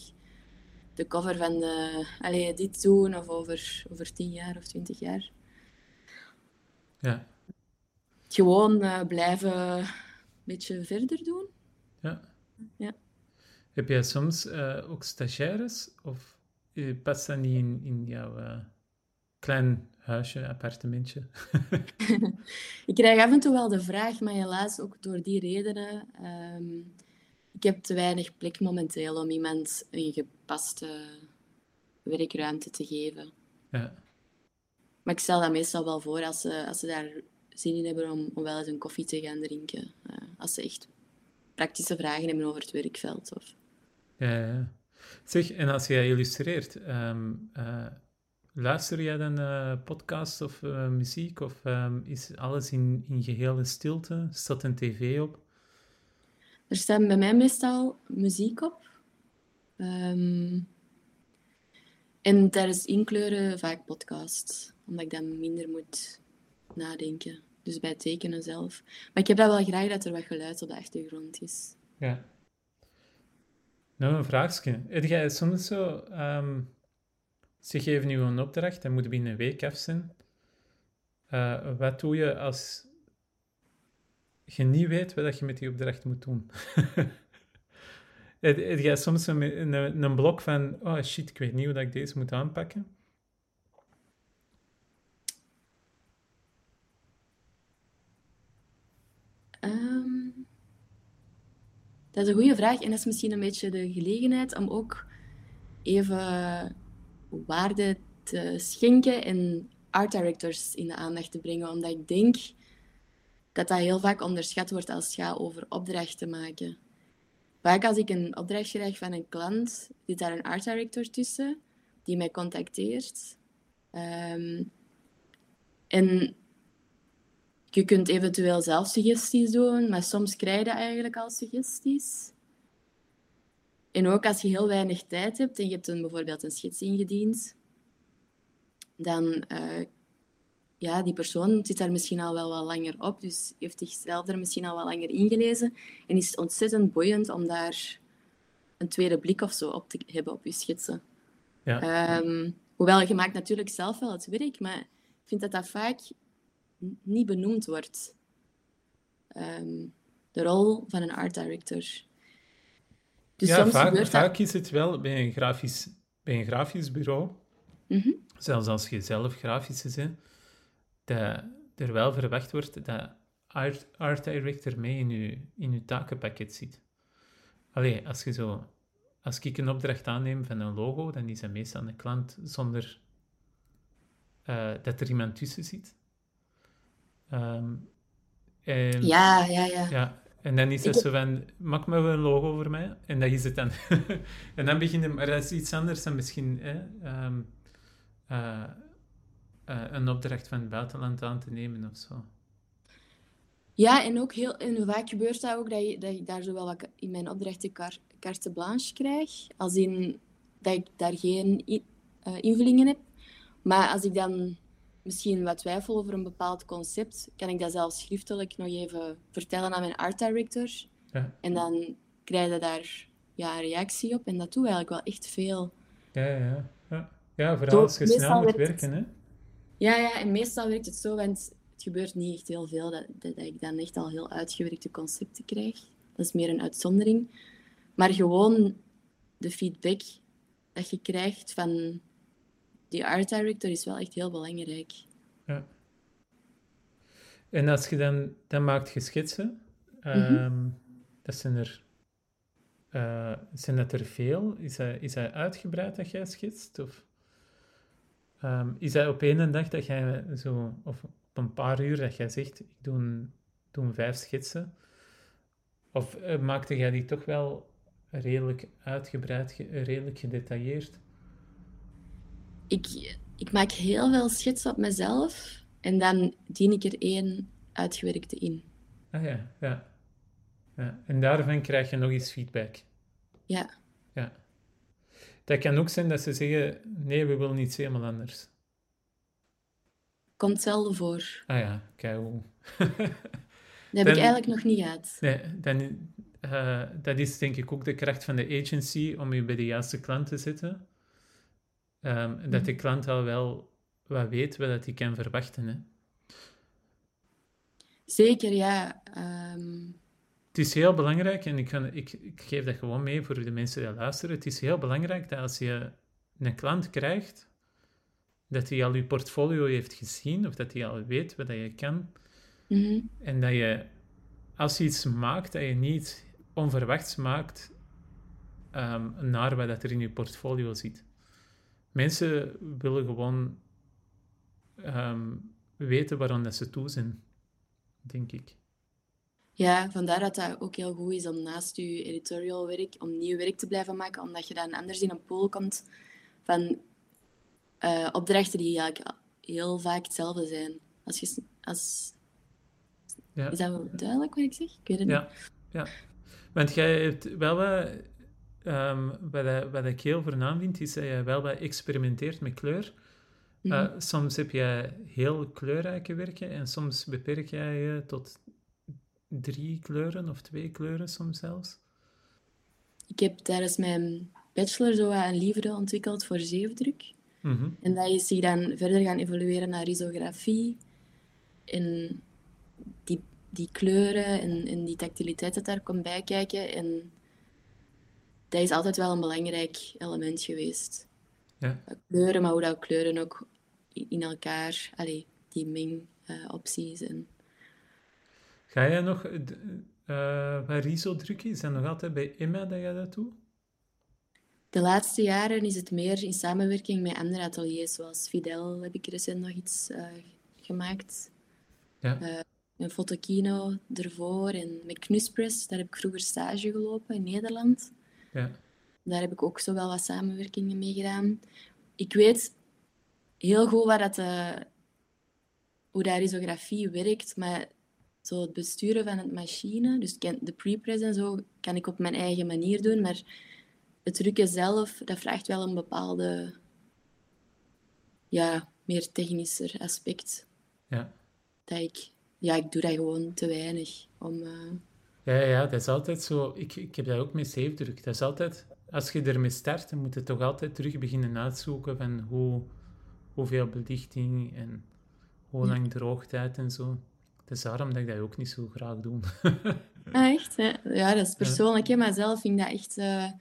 S2: de cover van de, allez, dit doen, of over, over tien jaar of twintig jaar.
S1: Ja.
S2: Gewoon uh, blijven een beetje verder doen.
S1: Ja.
S2: ja.
S1: Heb jij soms uh, ook stagiaires? Of past dat niet in, in jouw uh, klein huisje, appartementje? (laughs)
S2: ik krijg af en toe wel de vraag, maar helaas ook door die redenen. Ehm, ik heb te weinig plek momenteel om iemand een gepaste werkruimte te geven.
S1: Ja.
S2: Maar ik stel dat meestal wel voor als ze, als ze daar zin in hebben om, om wel eens een koffie te gaan drinken. Uh, als ze echt praktische vragen hebben over het werkveld. Of...
S1: Ja, ja. Zeg, en als jij illustreert, um, uh, luister jij dan uh, podcasts of muziek? Of um, is alles in, in gehele stilte? Staat een tv op?
S2: Er staat bij mij meestal muziek op. Um, en tijdens inkleuren vaak podcasts, omdat ik dan minder moet nadenken. Dus bij tekenen zelf. Maar ik heb dat wel graag dat er wat geluid op de achtergrond is.
S1: Ja. Nou, een vraagje. Heb jij soms zo... Um, ze geven nu een opdracht, dat moet binnen een week af zijn. Uh, wat doe je als je niet weet wat je met die opdracht moet doen? (laughs) heb jij soms een, een, een blok van... Oh shit, ik weet niet hoe ik deze moet aanpakken?
S2: Dat is een goede vraag en dat is misschien een beetje de gelegenheid om ook even waarde te schenken en art directors in de aandacht te brengen. Omdat ik denk dat dat heel vaak onderschat wordt als het gaat over opdrachten maken. Vaak als ik een opdracht krijg van een klant, zit daar een art director tussen die mij contacteert. Ehm, en je kunt eventueel zelf suggesties doen, maar soms krijg je eigenlijk al suggesties. En ook als je heel weinig tijd hebt en je hebt een, bijvoorbeeld een schets ingediend, dan uh, ja, die persoon zit daar misschien al wel wat langer op, dus heeft zichzelf er misschien al wat langer ingelezen en is het ontzettend boeiend om daar een tweede blik of zo op te hebben op je schetsen. Ja. Um, hoewel, je maakt natuurlijk zelf wel het werk, maar ik vind dat dat vaak niet benoemd wordt. Ehm, de rol van een art director.
S1: Dus ja, soms vaak, gebeurt vaak is het wel bij een grafisch, bij een grafisch bureau, mhm. zelfs als je zelf grafische bent, dat er wel verwacht wordt dat art, art director mee in je, in je takenpakket zit. Allee, als je zo... Als ik een opdracht aanneem van een logo, dan is dat meestal een klant zonder uh, dat er iemand tussen zit.
S2: Um, en, ja, ja, ja.
S1: ja. En dan is het zo van, maak maar een logo voor mij. En dat is het dan. (laughs) en dan begin je, maar dat is iets anders dan misschien hè, um, uh, uh, een opdracht van het buitenland aan te nemen of zo.
S2: Ja, en ook heel en vaak gebeurt dat ook dat, je, dat ik daar zo wel wat in mijn opdrachten carte blanche krijg. Als in dat ik daar geen in, uh, invullingen heb. Maar als ik dan misschien wat twijfel over een bepaald concept, kan ik dat zelfs schriftelijk nog even vertellen aan mijn art director. Ja. En dan krijg je daar ja, een reactie op. En dat doe eigenlijk wel echt veel.
S1: Ja, ja. Ja, ja vooral als je snel moet werken, hè?
S2: Ja, ja, en meestal werkt het zo, want het gebeurt niet echt heel veel dat, dat, ik dan echt al heel uitgewerkte concepten krijg. Dat is meer een uitzondering. Maar gewoon de feedback dat je krijgt van die art director is wel echt heel belangrijk. Ja.
S1: En als je dan, dan maakt je schetsen, um, dat zijn er, uh, zijn dat er veel? Is dat, is dat uitgebreid dat jij schetst? Of um, is dat op één dag dat jij zo, of op een paar uur dat jij zegt, ik doe, doe vijf schetsen? Of uh, maakte jij die toch wel redelijk uitgebreid, redelijk gedetailleerd?
S2: Ik, ik maak heel veel schetsen op mezelf en dan dien ik er één uitgewerkte in.
S1: Ah ja, ja. ja. En daarvan krijg je nog eens feedback.
S2: Ja.
S1: Ja. Dat kan ook zijn dat ze zeggen, nee, we willen iets helemaal anders.
S2: Komt zelden voor.
S1: Ah ja, kijk hoe. (laughs)
S2: dat heb ik eigenlijk nog niet gehad.
S1: Nee, dan, uh, dat is denk ik ook de kracht van de agency om je bij de juiste klant te zetten. Um, dat de mhm. klant al wel wat weet wat hij kan verwachten. Hè.
S2: Zeker, ja. Um...
S1: Het is heel belangrijk, en ik, ik, ik, geef dat gewoon mee voor de mensen die luisteren. Het is heel belangrijk dat als je een klant krijgt, Dat hij al je portfolio heeft gezien, of dat hij al weet wat je kan.
S2: Mhm.
S1: En dat je, als je iets maakt, dat je niet onverwachts maakt ehm, naar wat dat er in je portfolio zit. Mensen willen gewoon ehm, weten waarom dat ze toe zijn, denk ik.
S2: Ja, vandaar dat dat ook heel goed is om naast je editorial werk, om nieuw werk te blijven maken, omdat je dan anders in een pool komt van eh, opdrachten die eigenlijk heel vaak hetzelfde zijn. Als je, als...
S1: Ja.
S2: Is dat wel duidelijk wat ik zeg? Ik weet het niet.
S1: Ja, ja. Want jij hebt wel wat, ehm, wat, ik- wat ik heel voornaam vind, is dat je wel wat experimenteert met kleur.
S2: Mhm.
S1: Eh, soms heb je heel kleurrijke werken en soms beperk jij je tot drie kleuren of twee kleuren soms zelfs.
S2: Ik heb tijdens mijn bachelor zo een livre ontwikkeld voor zeefdruk.
S1: Mhm.
S2: En dat is zich dan verder gaan evolueren naar risografie. En die, die kleuren en, en die tactiliteit dat daar komt bij kijken. En dat is altijd wel een belangrijk element geweest.
S1: Ja.
S2: Kleuren, maar hoe dat kleuren ook in elkaar, allee, die mengopties. en
S1: Ga jij nog eh, eh bij Riso drukken? Is dat nog altijd bij Emma dat jij dat doet?
S2: de laatste jaren is het meer in samenwerking met andere ateliers, zoals Fidel heb ik recent nog iets eh, gemaakt.
S1: Ja.
S2: Een fotokino ervoor en met Knuspress, daar heb ik vroeger stage gelopen in Nederland.
S1: Ja.
S2: Daar heb ik ook zo wel wat samenwerkingen mee gedaan. Ik weet heel goed waar dat, eh, hoe dat risografie werkt, maar zo het besturen van het machine, dus de pre-press en zo, kan ik op mijn eigen manier doen, maar het drukken zelf, dat vraagt wel een bepaalde, ja, meer technischer aspect.
S1: Ja.
S2: Dat ik, ja, ik doe dat gewoon te weinig om... eh,
S1: Ja, ja, dat is altijd zo. Ik, ik heb dat ook met zeefdruk. Dat is altijd, als je ermee start, dan moet je toch altijd terug beginnen uitzoeken van hoe, hoeveel belichting en hoe lang droogtijd en zo. Dat is daarom dat ik dat ook niet zo graag doe. (laughs)
S2: Ah, echt? Ja, ja dat is persoonlijk, hè, maar zelf vind ik dat echt... eh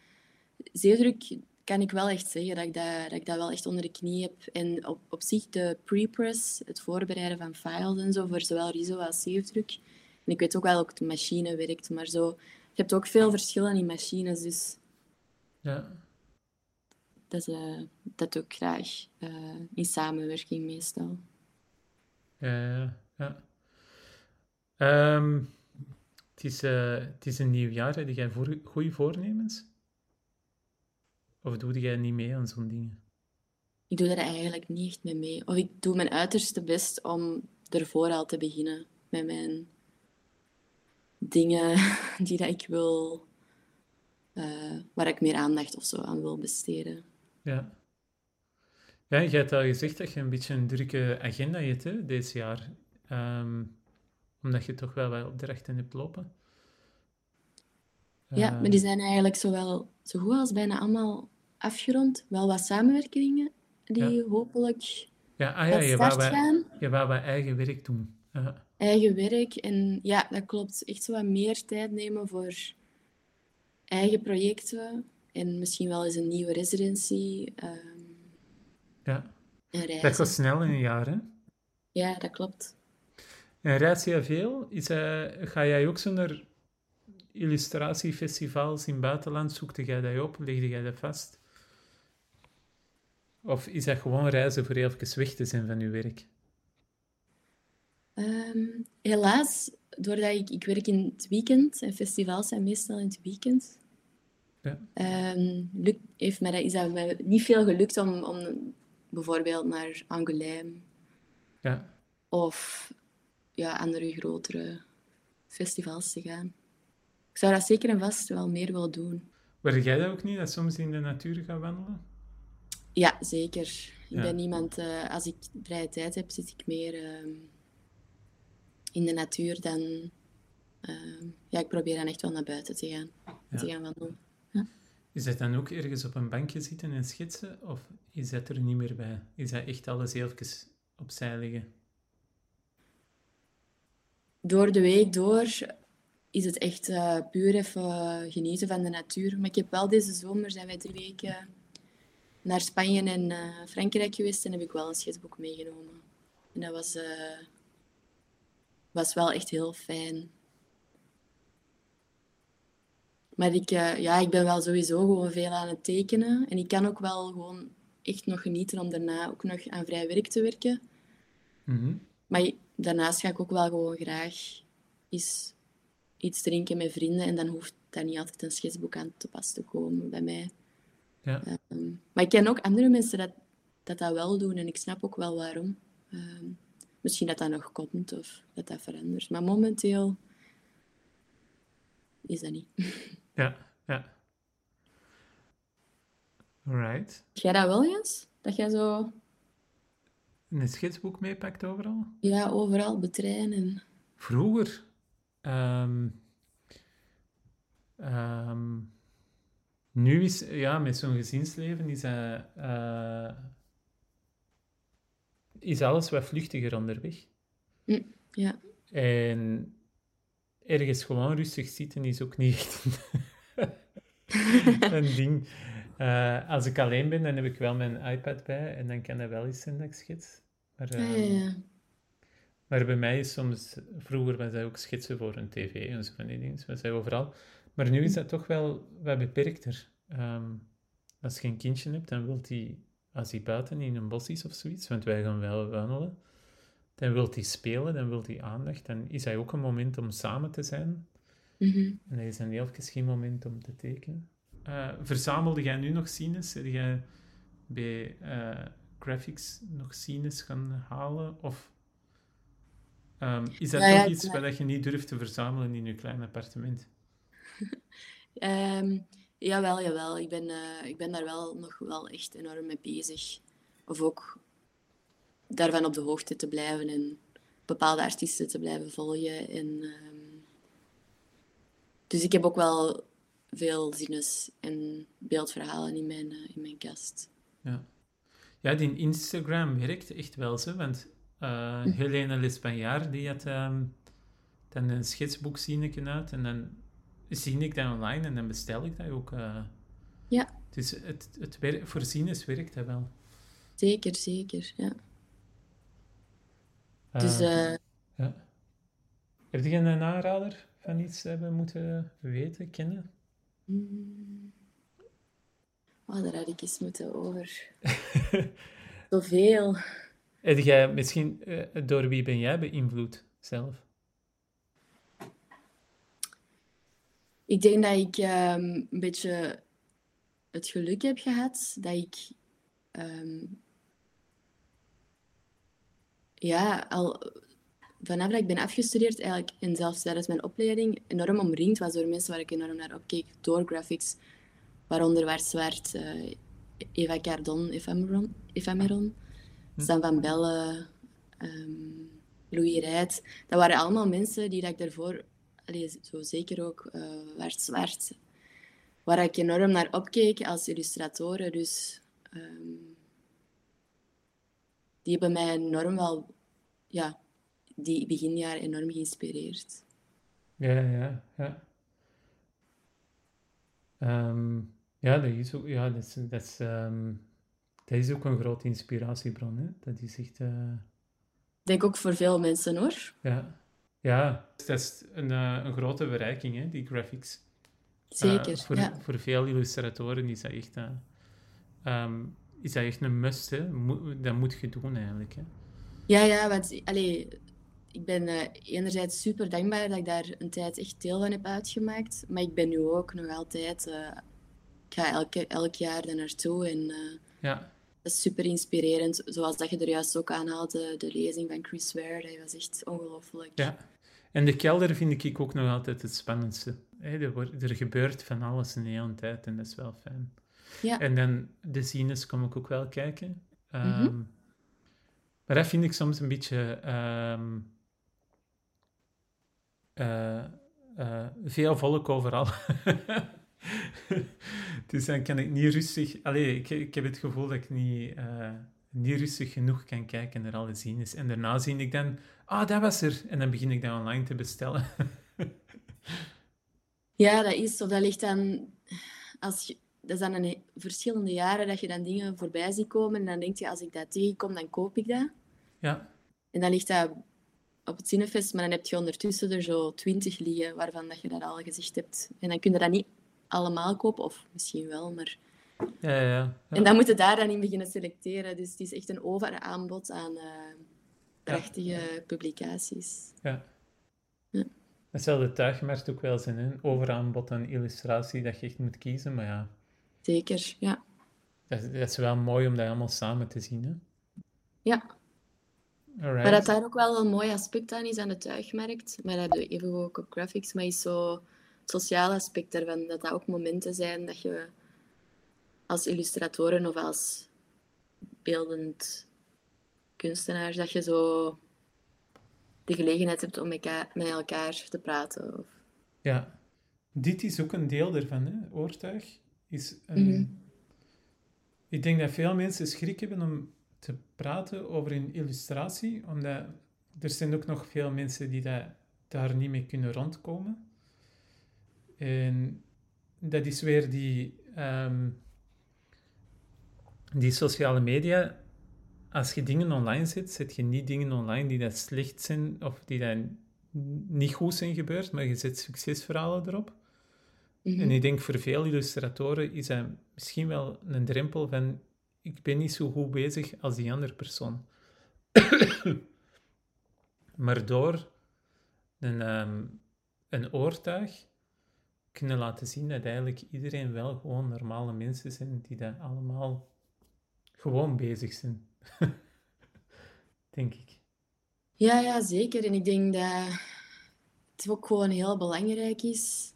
S2: zeedruk kan ik wel echt zeggen dat ik dat, dat ik dat wel echt onder de knie heb. En op, op zich de pre-press, het voorbereiden van files en zo, voor zowel RISO als zeefdruk. En ik weet ook wel ook de machine werkt, maar zo... Je hebt ook veel verschillen in machines, dus
S1: ja,
S2: dat, is, eh, dat doe ik graag eh, in samenwerking meestal.
S1: ja, ja. ja. Ehm, het, is, eh, het is een nieuw jaar. Heb jij voor, goede voornemens? Of doe jij niet mee aan zo'n dingen?
S2: Ik doe daar eigenlijk niet echt mee mee. Of ik doe mijn uiterste best om ervoor al te beginnen met mijn dingen (laughs) die dat ik wil, eh, waar ik meer aandacht of zo aan wil besteden.
S1: Ja. Ja, je hebt al gezegd dat je een beetje een drukke agenda hebt hè, deze jaar. Ehm, omdat je toch wel wat opdrachten hebt lopen.
S2: Ja,
S1: Ehm,
S2: maar die zijn eigenlijk zowel zo goed als bijna allemaal afgerond. Wel wat samenwerkingen die hopelijk
S1: ja, ah, ja, je wou,
S2: gaan.
S1: je wou wat eigen werk doen. Ja,
S2: eigen werk. En ja, dat klopt. Echt zo wat meer tijd nemen voor eigen projecten. En misschien wel eens een nieuwe residency. ehm
S1: ja. Dat gaat snel in een jaar, hè?
S2: Ja, dat klopt.
S1: En reis je veel? Is, eh, ga jij ook zo naar illustratiefestivals in het buitenland? Zoekte jij dat op? Legde jij dat vast? Of is dat gewoon reizen voor even weg te zijn van je werk?
S2: Ehm, helaas, doordat ik, ik werk in het weekend, en festivals zijn meestal in het weekend,
S1: Ja.
S2: ehm, lukt, heeft mij dat, is dat mij niet veel gelukt om, om bijvoorbeeld naar Angoulême
S1: Ja.
S2: of ja, andere grotere festivals te gaan. Ik zou dat zeker en vast wel meer willen doen.
S1: Werk jij dat ook niet, dat soms in de natuur gaat wandelen?
S2: Ja, zeker. Ik
S1: Ja.
S2: ben iemand, eh, als ik vrije tijd heb, zit ik meer ehm, in de natuur dan... ehm, ja, ik probeer dan echt wel naar buiten te gaan.
S1: Ja.
S2: Te gaan wandelen.
S1: Is dat dan ook ergens op een bankje zitten en schetsen? Of is dat er niet meer bij? Is dat echt alles even opzij liggen?
S2: Door de week door is het echt eh, puur even genieten van de natuur. Maar ik heb wel deze zomer, zijn wij drie weken naar Spanje en uh, Frankrijk geweest en heb ik wel een schetsboek meegenomen. En dat was, uh, was wel echt heel fijn. Maar ik, uh, ja, ik ben wel sowieso gewoon veel aan het tekenen. En ik kan ook wel gewoon echt nog genieten om daarna ook nog aan vrij werk te werken.
S1: Mm
S2: Maar daarnaast ga ik ook wel gewoon graag eens iets drinken met vrienden. En dan hoeft daar niet altijd een schetsboek aan te pas te komen bij mij.
S1: Ja.
S2: Ehm, maar ik ken ook andere mensen dat, dat dat wel doen. En ik snap ook wel waarom. Ehm, misschien dat dat nog komt of dat dat verandert. Maar momenteel is dat niet. (laughs)
S1: Ja, ja. Alright.
S2: Jij dat wel, Jens? Dat jij zo...
S1: Een schetsboek meepakt overal?
S2: Ja, overal betreinen.
S1: Vroeger. Um, um, nu is, ja, met zo'n gezinsleven is, uh, uh, is alles wat vluchtiger onderweg.
S2: Mm, ja.
S1: En ergens gewoon rustig zitten is ook niet echt een (laughs) ding. Uh, als ik alleen ben, dan heb ik wel mijn iPad bij en dan kan dat wel eens zijn dat ik schets. Maar,
S2: ja, ja, ja.
S1: maar bij mij is soms, vroeger was dat ook schetsen voor een tv en zo van die dingen, was dat overal. Maar nu is dat toch wel wat beperkter. Um, als je een kindje hebt, dan wilt hij, als hij buiten in een bos is of zoiets, want wij gaan wel wandelen, dan wilt hij spelen, dan wilt hij aandacht. Dan is hij ook een moment om samen te zijn.
S2: Mm -hmm.
S1: En dat is dan heel geen moment om te tekenen. Uh, verzamelde jij nu nog scenes? Heb jij bij uh, graphics nog scenes gaan halen? Of um, is dat
S2: ja,
S1: toch
S2: ja,
S1: iets
S2: ja.
S1: wat je niet durft te verzamelen in je klein appartement?
S2: um, (laughs) jawel, jawel. Ik ben, uh, ik ben daar wel nog wel echt enorm mee bezig. Of ook daarvan op de hoogte te blijven en bepaalde artiesten te blijven volgen. En, um, dus ik heb ook wel veel zinnes en beeldverhalen in mijn, uh, in mijn kast.
S1: Ja. ja, die Instagram werkt echt wel zo, want uh, Helene Lespanjaar, die had um, dan een schetsboek zien uit en dan zie ik dat online en dan bestel ik dat ook. Uh,
S2: ja.
S1: Dus het, het werk, voor zieners werkt dat wel.
S2: Zeker, zeker, ja. dus, uh,
S1: ja. Heb je een aanrader van iets hebben moeten weten, kennen?
S2: Mm. Oh, daar had ik eens moeten over. (laughs) Zoveel.
S1: Heb jij misschien, door wie ben jij beïnvloed zelf?
S2: Ik denk dat ik um, een beetje het geluk heb gehad dat ik um, ja, al vanaf dat ik ben afgestudeerd eigenlijk, en zelfs tijdens mijn opleiding enorm omringd was door mensen waar ik enorm naar opkeek, door graphics, waaronder Waar Zwart, uh, Eva Cardon, Ephemeron, Ephemeron hm. Stan van Belle, um, Louis Rijt. Dat waren allemaal mensen die dat ik daarvoor, allee, zo zeker ook uh, Waar Zwart, waar ik enorm naar opkeek als illustratoren. Dus um, die hebben mij enorm wel, ja, die beginjaar enorm geïnspireerd.
S1: Ja, ja, ja. Um, ja, dat is ook, ja, dat is, dat, is, um, dat is ook een grote inspiratiebron. Hè? Dat is echt... Uh...
S2: Ik denk ook voor veel mensen, hoor.
S1: Ja, ja dat is een, uh, een grote verrijking, hè, die graphics.
S2: Zeker,
S1: uh, voor,
S2: ja.
S1: voor veel illustratoren is dat echt... Um, is dat echt een must, hè? Mo dat moet je doen, eigenlijk. Hè?
S2: Ja, ja, want allee, ik ben enerzijds super dankbaar dat ik daar een tijd echt deel van heb uitgemaakt. Maar ik ben nu ook nog altijd... Ik ga elke, elk jaar daar naartoe en
S1: ja.
S2: dat is super inspirerend. Zoals dat je er juist ook aanhaalde, de lezing van Chris Ware, dat was echt ongelooflijk.
S1: Ja, en de kelder vind ik ook nog altijd het spannendste. Hey, er, wordt, er gebeurt van alles in de hele tijd en dat is wel fijn.
S2: Ja.
S1: En dan de zines kom ik ook wel kijken. Um. Maar dat vind ik soms een beetje... Um, uh, uh, veel volk overal. (laughs) dus dan kan ik niet rustig... Allee, ik, ik heb het gevoel dat ik niet, uh, niet rustig genoeg kan kijken naar alle zines. En daarna zie ik dan... Ah, dat was er. En dan begin ik dat online te bestellen. (laughs)
S2: ja, dat is of dat ligt aan... Als je, dat is dan een, verschillende jaren dat je dan dingen voorbij ziet komen. En dan denk je, als ik dat tegenkom, dan koop ik dat.
S1: Ja.
S2: En dan ligt dat op het Cinefest, maar dan heb je ondertussen er zo twintig liggen waarvan dat je dat al gezegd hebt. En dan kun je dat niet allemaal kopen, of misschien wel, maar...
S1: Ja, ja, ja.
S2: En dan moet je daar dan in beginnen selecteren. Dus het is echt een overaanbod aan uh, prachtige publicaties.
S1: Ja.
S2: Ja.
S1: Dat zal de tuigmarkt ook wel zijn, hè? overaanbod aan illustratie dat je echt moet kiezen, maar ja.
S2: Zeker, ja.
S1: Dat, dat is wel mooi om dat allemaal samen te zien, hè?
S2: Ja,
S1: Alright.
S2: Maar dat daar ook wel een mooi aspect aan is aan de tuigmarkt, maar dat je even ook op graphics, maar is zo het sociale aspect daarvan, dat dat ook momenten zijn dat je als illustratoren of als beeldend kunstenaar, dat je zo de gelegenheid hebt om met elkaar te praten. Of...
S1: Ja, dit is ook een deel ervan, hè? oortuig. Is een...
S2: Mhm.
S1: Ik denk dat veel mensen schrik hebben om te praten over een illustratie, omdat er zijn ook nog veel mensen die dat, daar niet mee kunnen rondkomen. En dat is weer die, ehm, die sociale media. Als je dingen online zet, zet je niet dingen online die dat slecht zijn of die dat niet goed zijn gebeurd, maar je zet succesverhalen erop.
S2: Mhm.
S1: En ik denk voor veel illustratoren is dat misschien wel een drempel van ik ben niet zo goed bezig als die andere persoon. (coughs) maar door een, ehm, een oortuig kunnen laten zien dat eigenlijk iedereen wel gewoon normale mensen zijn die dat allemaal gewoon bezig zijn. (laughs) denk ik.
S2: Ja, ja, zeker. En ik denk dat het ook gewoon heel belangrijk is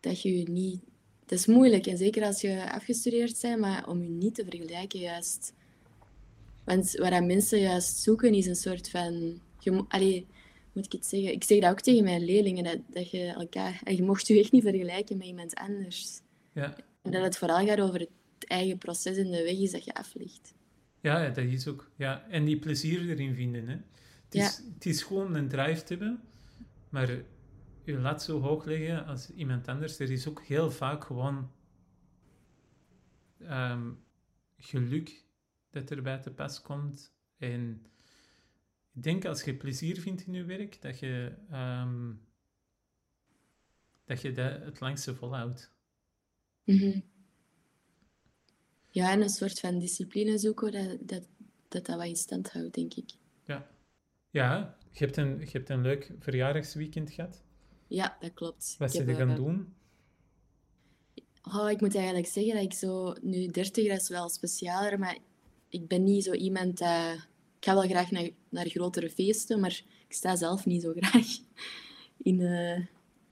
S2: dat je je niet... Het is moeilijk, en zeker als je afgestudeerd bent, maar om je niet te vergelijken juist. Want wat mensen juist zoeken is een soort van... Je, allee, moet ik het zeggen? Ik zeg dat ook tegen mijn leerlingen, dat, dat je elkaar... en Je mocht je echt niet vergelijken met iemand anders.
S1: Ja,
S2: En dat het vooral gaat over het eigen proces en de weg is dat je aflegt.
S1: Ja, dat is ook. Ja. En die plezier erin vinden. Hè. Het, is, het is gewoon een drive te hebben, maar je laat zo hoog leggen als iemand anders. Er is ook heel vaak gewoon ehm, geluk dat erbij te pas komt. En ik denk als je plezier vindt in je werk, dat je, ehm, dat, je dat het langste volhoudt.
S2: Mhm. Ja, en een soort van discipline zoeken, dat dat, dat, dat wat in stand houdt, denk ik.
S1: Ja, je hebt een, je hebt een leuk verjaardagsweekend gehad.
S2: Ja, dat klopt.
S1: Wat zijn er gaan doen?
S2: Oh, ik moet eigenlijk zeggen dat ik zo... Nu, 30, dat is wel specialer, maar ik ben niet zo iemand dat... Ik ga wel graag naar, naar grotere feesten, maar ik sta zelf niet zo (laughs) graag in eh,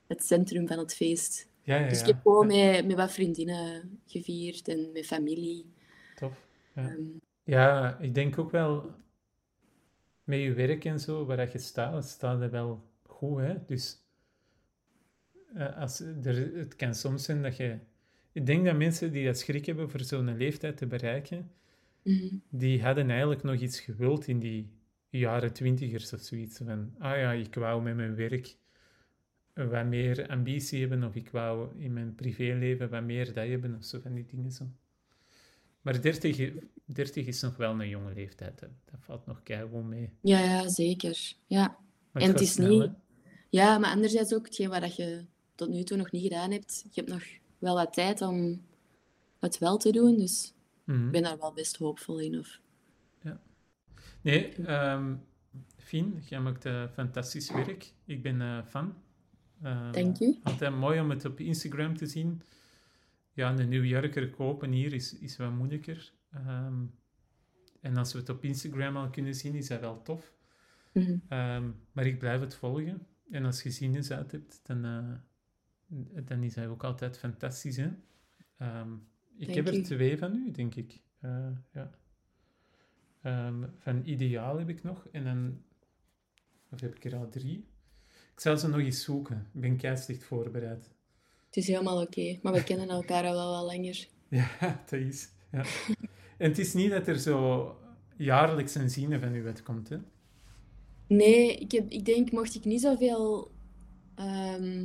S2: het centrum van het feest.
S1: Ja, ja,
S2: Dus ik heb gewoon met, met wat vriendinnen gevierd en met familie.
S1: Tof. Ja.
S2: Ehm,
S1: Ja, ik denk ook wel met je werk en zo, waar je staat, staat er wel goed, hè. Dus eh, als, er, het kan soms zijn dat je... Ik denk dat mensen die dat schrik hebben voor zo'n leeftijd te bereiken,
S2: mhm.
S1: die hadden eigenlijk nog iets gewild in die jaren twintigers of zoiets. Van, ah ja, ik wou met mijn werk wat meer ambitie hebben, of ik wou in mijn privéleven wat meer dat hebben, of zo van die dingen zo. Maar 30, i- 30 is nog wel een jonge leeftijd, hè. dat valt nog keihard mee.
S2: Ja, ja, zeker. Ja.
S1: Maar
S2: En het is
S1: snel,
S2: niet-
S1: hè.
S2: Ja, maar anderzijds ook hetgeen wat je tot nu toe nog niet gedaan hebt. Je hebt nog wel wat tijd om het wel te doen, dus
S1: Mhm.
S2: ik ben daar wel best hoopvol in. Of...
S1: Nee, ehm Fien, jij maakt eh, fantastisch werk. Ik ben eh, fan. Ehm,
S2: Dank u.
S1: Altijd mooi om het op Instagram te zien. Ja, een New Yorker kopen hier is, is wat moeilijker. Ehm, en als we het op Instagram al kunnen zien, is dat wel tof.
S2: Mhm.
S1: Ehm, maar ik blijf het volgen. En als je zines uit hebt, dan, eh, dan is dat ook altijd fantastisch. Hè? Ik heb er twee van u, denk ik. Eh, ja. Van Ideaal heb ik nog. En dan... Of heb ik er al drie? Ik zal ze nog eens zoeken. Ik ben kei slecht voorbereid.
S2: Het is helemaal oké, maar we kennen elkaar al wel wat langer. (laughs)
S1: Ja, dat is... Ja. En het is niet dat er zo jaarlijks een zine van u uitkomt, hè?
S2: Nee, ik, heb, ik denk, mocht ik niet zoveel ehm,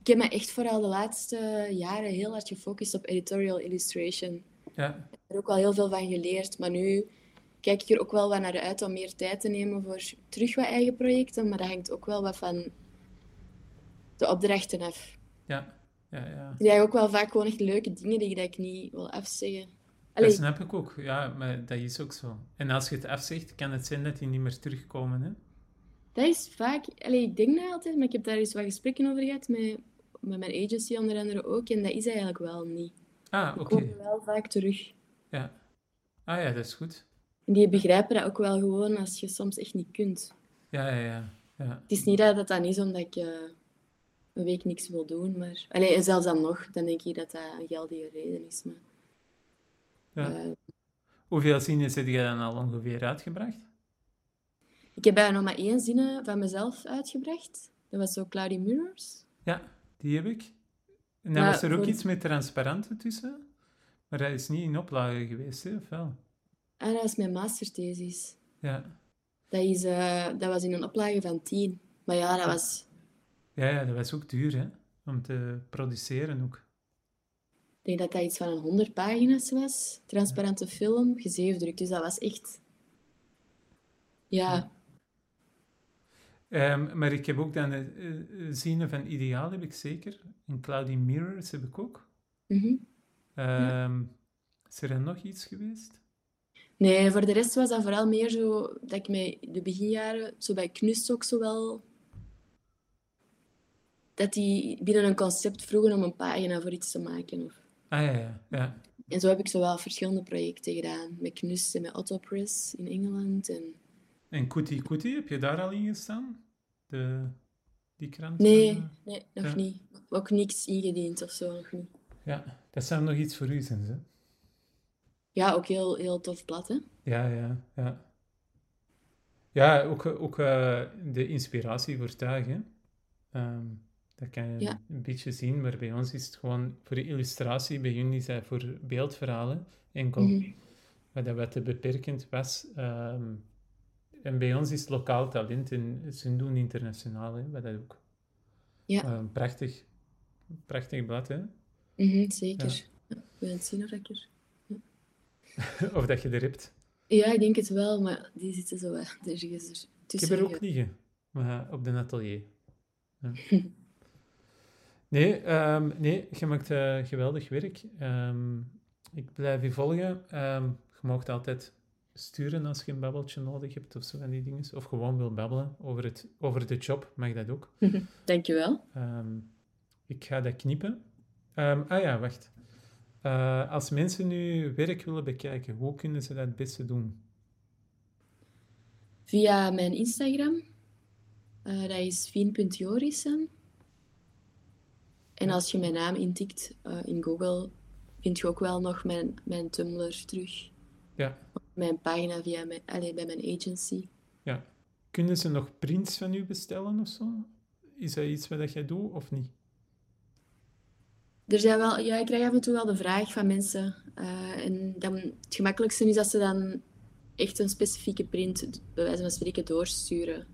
S2: ik heb me echt vooral de laatste jaren heel hard gefocust op editorial illustration.
S1: Ja,
S2: Ik heb er ook wel heel veel van geleerd, maar nu kijk ik er ook wel wat naar uit om meer tijd te nemen voor terug wat eigen projecten, maar dat hangt ook wel wat van de opdrachten af.
S1: ja, ja, ja.
S2: Ik krijg ook wel vaak gewoon echt leuke dingen die ik, dat ik niet wil afzeggen.
S1: Dat
S2: Allee,
S1: snap ik ook, ja, maar dat is ook zo. En als je het afzegt, kan het zijn dat die niet meer terugkomen, hè?
S2: dat is vaak... Allee, ik denk dat altijd, maar ik heb daar eens wat gesprekken over gehad met, met mijn agency onder andere ook, en dat is eigenlijk wel niet.
S1: Ah,
S2: Die
S1: oké,
S2: komen wel vaak terug.
S1: ja. Ah ja, dat is goed.
S2: En die begrijpen dat ook wel gewoon als je soms echt niet kunt.
S1: Ja, ja, ja. ja.
S2: Het is niet dat het dan is omdat ik eh, een week niks wil doen, maar... Allee, zelfs dan nog, dan denk ik dat dat een geldige reden is. Maar,
S1: ja.
S2: eh,
S1: Hoeveel zinnen heb je dan al ongeveer uitgebracht?
S2: ik heb bijna nog maar één zinnen van mezelf uitgebracht. Dat was zo Cloudy Mirrors.
S1: Ja, die heb ik. En dan
S2: Maar
S1: was er ook
S2: voor-
S1: iets met transparante tussen. Maar dat is niet in oplage geweest, hè? Of wel?
S2: En dat was mijn masterthesis.
S1: Ja.
S2: Dat, is, eh, dat was in een oplage van 10. Maar ja, dat was...
S1: Ja, ja, dat was ook duur, hè? Om te produceren ook.
S2: Ik denk dat dat iets van een 100 pagina's was. Transparante film, gezeefdrukt. Dus dat was echt... Ja,
S1: Ehm, maar ik heb ook dan de uh, zinnen van Ideaal, heb ik zeker. En Cloudy Mirrors heb ik ook.
S2: mhm.
S1: Ehm, Is er dan nog iets geweest?
S2: Nee, voor de rest was dat vooral meer zo dat ik mij de beginjaren, zo bij Knus ook zo wel, dat die binnen een concept vroegen om een pagina voor iets te maken. Of...
S1: Ah ja, ja, ja.
S2: En zo heb ik zo wel verschillende projecten gedaan. Met Knus en met Autopress in Engeland. En...
S1: En Kuti Kuti, heb je daar al in gestaan? De, die krant?
S2: Nee,
S1: van,
S2: nee, nog
S1: Ja.
S2: niet. Ook niks ingediend of zo, nog niet.
S1: Ja, dat zou nog iets voor u zijn, hè?
S2: Ja, ook heel, heel tof hè.
S1: Ja, ja, ja. Ja, ook, ook eh, de inspiratie voor tuig, hè. Ehm, dat kan je
S2: Ja.
S1: een beetje zien, maar bij ons is het gewoon voor de illustratie, bij jullie is dat voor beeldverhalen enkel. Wat dat wat te beperkend was. ehm, en bij ons is het lokaal talent en ze doen internationaal, hè, wat dat ook.
S2: Ja.
S1: Eh, prachtig, prachtig blad, hè.
S2: Mhm, zeker. Ja. wil je het zien of ik er... (laughs)
S1: of dat je er hebt.
S2: Ja, ik denk het wel, maar die zitten zo wat ergens er
S1: Ik heb
S2: tussen.
S1: er ook liggen, maar op de atelier. Ja. (laughs) Nee, ehm, nee, je maakt eh, geweldig werk. Ehm, ik blijf je volgen. Ehm, je mag altijd sturen als je een babbeltje nodig hebt of zo van die dingen. Of gewoon wil babbelen over, het, over de job, mag dat ook.
S2: Dankjewel.
S1: Ehm, ik ga dat knippen. Ah ja, wacht. Eh, als mensen nu werk willen bekijken, hoe kunnen ze dat het beste doen?
S2: Via mijn Instagram. Eh, dat is fien.jorissen. En als je mijn naam intikt eh, in Google, vind je ook wel nog mijn, mijn Tumblr terug.
S1: Ja.
S2: Mijn pagina via mijn, allee, bij mijn agency.
S1: Ja. Kunnen ze nog prints van u bestellen of zo? Is dat iets wat jij doet of niet?
S2: Er zijn wel, ja, ik krijg af en toe wel de vraag van mensen. eh, en dan, het gemakkelijkste is dat ze dan echt een specifieke print, bij wijze van spreken, doorsturen.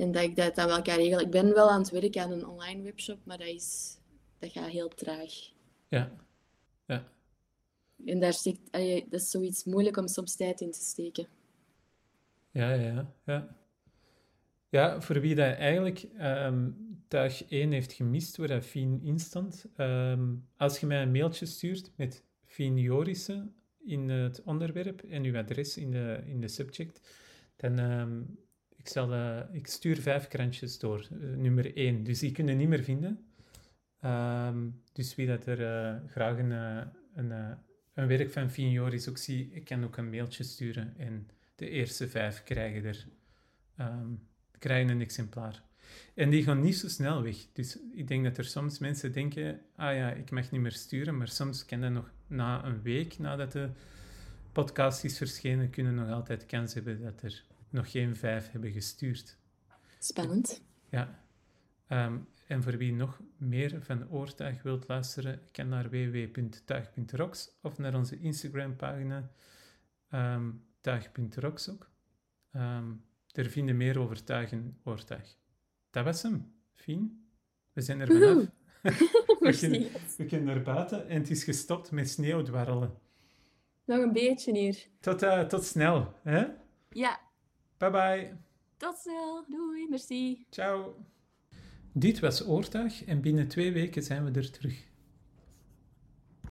S2: En dat ik dat dan wel kan regelen. Ik ben wel aan het werken aan een online webshop, maar dat, is, dat gaat heel traag.
S1: Ja. Ja.
S2: En daar steekt, allee, dat is zoiets moeilijk om soms tijd in te steken.
S1: Ja, ja, ja. Ja, voor wie dat eigenlijk ehm tuig 1 heeft gemist, waar dat Fien in stond. ehm, als je mij een mailtje stuurt met Fien Jorissen in het onderwerp en uw adres in de, in de subject, dan ehm, ik, eh, ik stuur vijf krantjes door, eh, nummer 1. Dus die kunnen niet meer vinden. Ehm, dus wie dat er eh, graag een, een, een werk van Fien Joris ook zie, ik kan ook een mailtje sturen en de eerste vijf krijgen er ehm, krijgen een exemplaar. En die gaan niet zo snel weg. Dus ik denk dat er soms mensen denken, ah ja, ik mag niet meer sturen, maar soms kan dat nog na een week nadat de podcast is verschenen, kunnen nog altijd kans hebben dat er nog geen vijf hebben gestuurd.
S2: Spannend.
S1: Ja. Ehm, en voor wie nog meer van Oortuig wilt luisteren, kan naar www.tuig.rocks of naar onze Instagram-pagina ehm tuig.rocks ook. Ehm, er vinden meer over tuig en oortuig. Dat was hem. Fien. We zijn er vanaf. (laughs) We, kunnen, we kunnen naar buiten en het is gestopt met sneeuwdwarrelen.
S2: Nog een beetje hier.
S1: Tot, eh, tot snel. Hè?
S2: Ja,
S1: Bye bye.
S2: tot snel. Doei, merci.
S1: Ciao. Dit was Oortuig en binnen twee weken zijn we er terug.